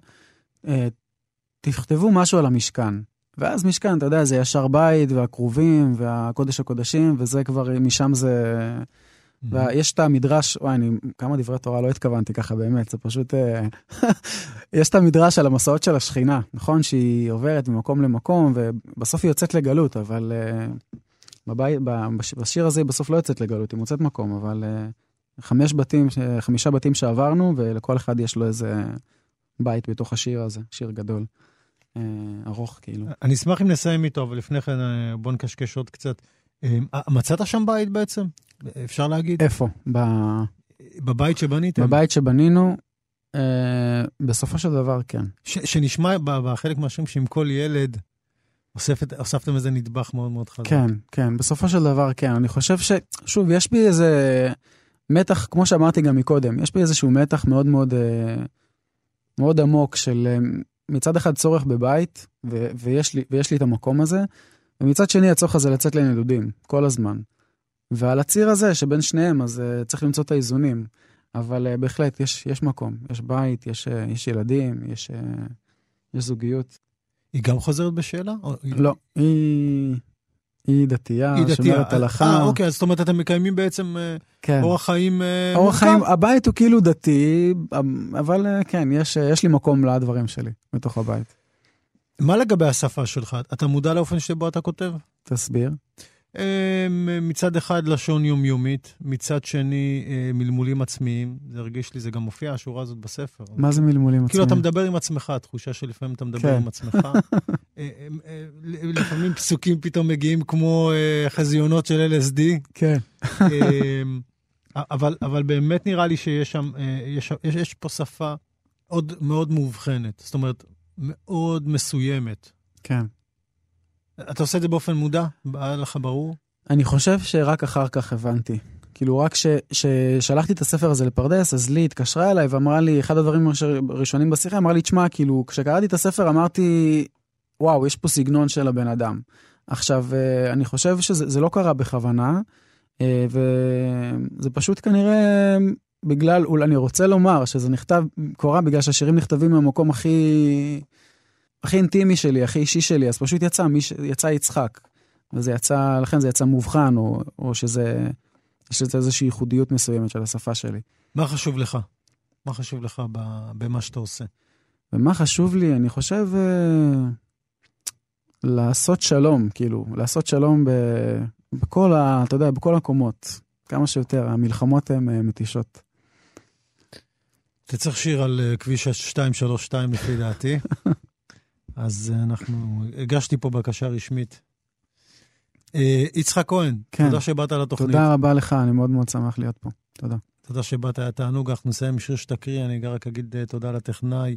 [SPEAKER 2] תכתבו משהו על המשכן. ואז משכן, אתה יודע, זה ישר בית, והכרובים, והקודש הקודשים, וזה כבר, משם זה... ויש את המדרש, וואי, אני, כמה דברי תורה לא התכוונתי ככה באמת, זה פשוט... אה, *laughs* יש את המדרש על המסעות של השכינה, נכון? שהיא עוברת ממקום למקום, ובסוף היא יוצאת לגלות, אבל אה, בבית, ב- בש- בשיר הזה היא בסוף לא יוצאת לגלות, היא מוצאת מקום, אבל אה, חמש בתים, חמישה בתים שעברנו, ולכל אחד יש לו איזה בית בתוך השיר הזה, שיר גדול. אה, ארוך כאילו.
[SPEAKER 3] אני אשמח אם נסיים איתו, אבל לפני כן אה, בוא נקשקש עוד קצת. אמ, אה, מצאת שם בית בעצם? אפשר להגיד?
[SPEAKER 2] איפה? ב-
[SPEAKER 3] בבית שבניתם?
[SPEAKER 2] בבית שבנינו, אה, בסופו של דבר כן.
[SPEAKER 3] ש- שנשמע בחלק מהשירים שעם כל ילד הוספת, הוספתם איזה נדבך מאוד מאוד חזק.
[SPEAKER 2] כן, כן, בסופו של דבר כן. אני חושב ש... שוב, יש בי איזה מתח, כמו שאמרתי גם מקודם, יש בי איזשהו מתח מאוד מאוד, אה, מאוד עמוק של אה, מצד אחד צורך בבית, ו- ויש, לי, ויש לי את המקום הזה, ומצד שני הצורך הזה לצאת לנדודים, כל הזמן. ועל הציר הזה שבין שניהם, אז uh, צריך למצוא את האיזונים. אבל uh, בהחלט, יש, יש מקום, יש בית, יש, uh, יש ילדים, יש, uh, יש זוגיות.
[SPEAKER 3] היא גם חוזרת בשאלה? או-
[SPEAKER 2] לא, היא, היא דתייה,
[SPEAKER 3] היא דתייה.
[SPEAKER 2] שומרת הלכה.
[SPEAKER 3] אה, אוקיי, אז זאת אומרת, אתם מקיימים בעצם
[SPEAKER 2] כן.
[SPEAKER 3] אורח חיים אה,
[SPEAKER 2] אורח
[SPEAKER 3] מורכב?
[SPEAKER 2] חיים, הבית הוא כאילו דתי, אבל אה, כן, יש, יש לי מקום לדברים שלי בתוך הבית.
[SPEAKER 3] מה לגבי השפה שלך? אתה מודע לאופן שבו אתה כותב?
[SPEAKER 2] תסביר.
[SPEAKER 3] אה, מצד אחד לשון יומיומית, מצד שני אה, מלמולים עצמיים. זה הרגיש לי, זה גם מופיע, השורה הזאת בספר.
[SPEAKER 2] מה זה מלמולים עצמיים?
[SPEAKER 3] כאילו אתה מדבר עם עצמך, תחושה שלפעמים אתה מדבר
[SPEAKER 2] כן.
[SPEAKER 3] עם עצמך. *laughs* אה, אה, לפעמים פסוקים פתאום מגיעים כמו חזיונות של LSD.
[SPEAKER 2] כן.
[SPEAKER 3] אמ, אבל, אבל באמת נראה לי שיש שם, יש, יש, יש פה שפה עוד מאוד מאובחנת, זאת אומרת, מאוד מסוימת.
[SPEAKER 2] כן.
[SPEAKER 3] אתה עושה את זה באופן מודע? היה לך ברור?
[SPEAKER 2] אני חושב שרק אחר כך הבנתי. כאילו, רק כששלחתי את הספר הזה לפרדס, אז לי התקשרה אליי ואמרה לי, אחד הדברים הראש- הראשונים בשיחה, אמרה לי, תשמע, כאילו, כשקראתי את הספר אמרתי, וואו, יש פה סגנון של הבן אדם. עכשיו, אה, אני חושב שזה לא קרה בכוונה, אה, וזה פשוט כנראה בגלל, אולי אני רוצה לומר שזה נכתב, קורה בגלל שהשירים נכתבים מהמקום הכי, הכי אינטימי שלי, הכי אישי שלי, אז פשוט יצא, מי, יצא יצחק. וזה יצא, לכן זה יצא מובחן, או, או שזה, יש לזה איזושהי ייחודיות מסוימת של השפה שלי.
[SPEAKER 3] מה חשוב לך? מה חשוב לך במה שאתה עושה?
[SPEAKER 2] ומה חשוב לי? אני חושב uh, לעשות שלום, כאילו, לעשות שלום ב, בכל ה... אתה יודע, בכל הקומות, כמה שיותר. המלחמות הן uh, מתישות.
[SPEAKER 3] אתה צריך שיר על uh, כביש 232 לפי דעתי. *laughs* אז uh, אנחנו, הגשתי פה בקשה רשמית. Uh, יצחק כהן, כן. תודה שבאת לתוכנית.
[SPEAKER 2] תודה רבה לך, אני מאוד מאוד שמח להיות פה. תודה.
[SPEAKER 3] תודה שבאת, היה תענוג. אנחנו נסיים עם שיר שתקריא, אני רק אגיד תודה לטכנאי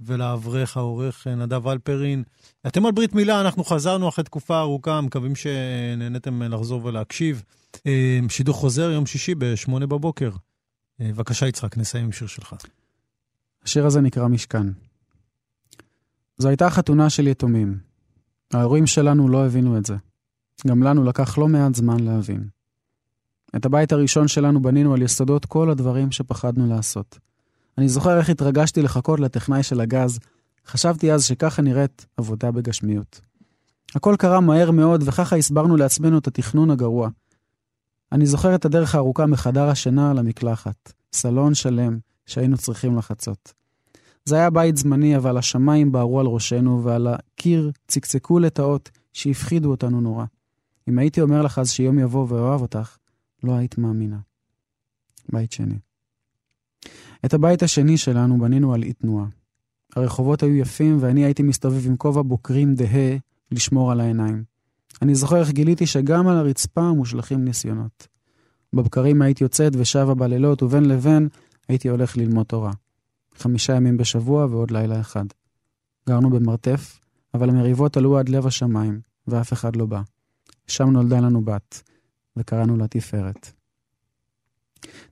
[SPEAKER 3] ולאברך העורך נדב אלפרין. אתם על ברית מילה, אנחנו חזרנו אחרי תקופה ארוכה, מקווים שנהניתם לחזור ולהקשיב. שידור חוזר יום שישי ב-8 בבוקר. בבקשה, יצחק, נסיים עם שיר שלך.
[SPEAKER 2] השיר הזה נקרא משכן. זו הייתה חתונה של יתומים. ההורים שלנו לא הבינו את זה. גם לנו לקח לא מעט זמן להבין. את הבית הראשון שלנו בנינו על יסודות כל הדברים שפחדנו לעשות. אני זוכר איך התרגשתי לחכות לטכנאי של הגז, חשבתי אז שככה נראית עבודה בגשמיות. הכל קרה מהר מאוד, וככה הסברנו לעצמנו את התכנון הגרוע. אני זוכר את הדרך הארוכה מחדר השינה למקלחת, סלון שלם שהיינו צריכים לחצות. זה היה בית זמני, אבל השמיים בערו על ראשנו, ועל הקיר צקצקו לטאות שהפחידו אותנו נורא. אם הייתי אומר לך אז שיום יבוא ואוהב אותך, לא היית מאמינה. בית שני. את הבית השני שלנו בנינו על אי תנועה. הרחובות היו יפים ואני הייתי מסתובב עם כובע בוקרים דהה לשמור על העיניים. אני זוכר איך גיליתי שגם על הרצפה מושלכים ניסיונות. בבקרים הייתי יוצאת ושבה בלילות, ובין לבין הייתי הולך ללמוד תורה. חמישה ימים בשבוע ועוד לילה אחד. גרנו במרתף, אבל המריבות עלו עד לב השמיים, ואף אחד לא בא. שם נולדה לנו בת, וקראנו לה תפארת.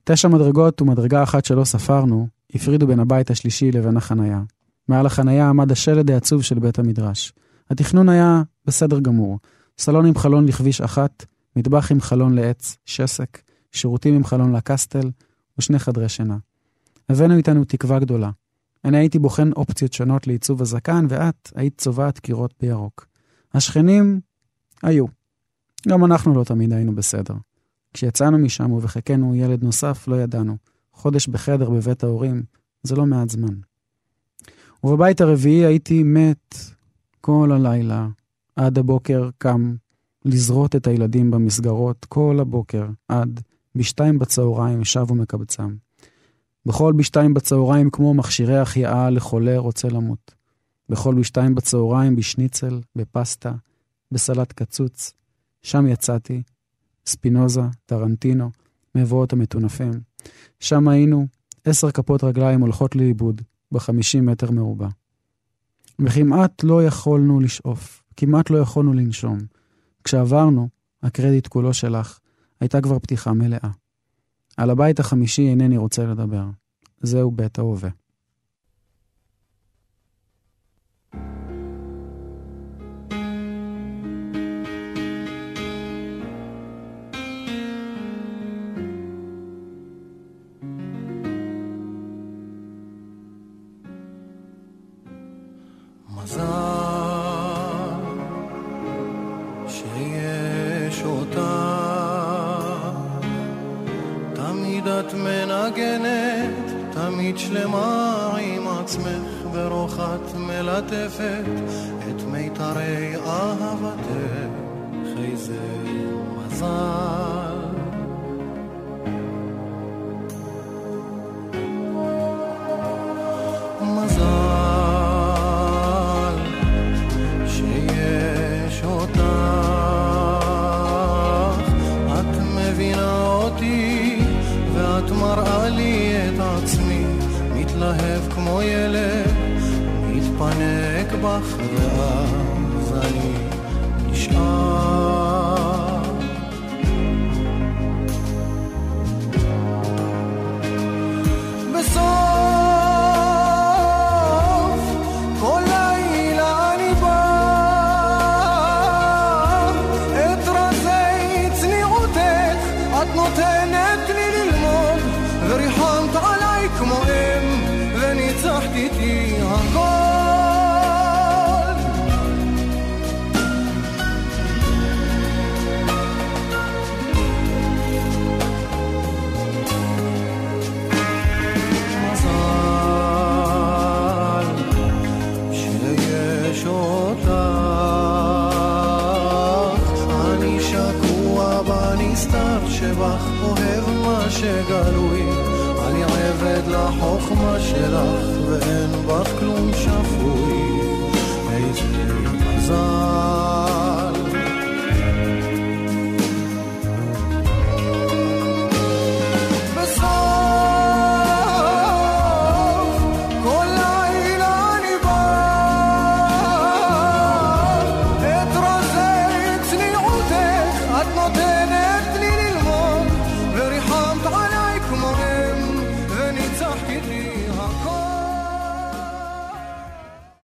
[SPEAKER 2] תשע מדרגות ומדרגה אחת שלא ספרנו, הפרידו בין הבית השלישי לבין החנייה. מעל החנייה עמד השלד העצוב של בית המדרש. התכנון היה בסדר גמור. סלון עם חלון לכביש אחת, מטבח עם חלון לעץ, שסק, שירותים עם חלון לקסטל ושני חדרי שינה. הבאנו איתנו תקווה גדולה. אני הייתי בוחן אופציות שונות לעיצוב הזקן, ואת היית צובעת קירות בירוק. השכנים היו. גם אנחנו לא תמיד היינו בסדר. כשיצאנו משם ובחיקנו ילד נוסף, לא ידענו. חודש בחדר בבית ההורים, זה לא מעט זמן. ובבית הרביעי הייתי מת כל הלילה, עד הבוקר קם לזרות את הילדים במסגרות כל הבוקר, עד בשתיים בצהריים שב ומקבצם. בכל בשתיים בצהריים כמו מכשירי החייאה לחולה רוצה למות. בכל בשתיים בצהריים בשניצל, בפסטה, בסלט קצוץ. שם יצאתי, ספינוזה, טרנטינו, מבואות המטונפים. שם היינו, עשר כפות רגליים הולכות לאיבוד, בחמישים מטר מרובע. וכמעט לא יכולנו לשאוף, כמעט לא יכולנו לנשום. כשעברנו, הקרדיט כולו שלך, הייתה כבר פתיחה מלאה. על הבית החמישי אינני רוצה לדבר. זהו בית ההווה.
[SPEAKER 6] מלטפת את מיתרי אהבתך, איזה מזל. afra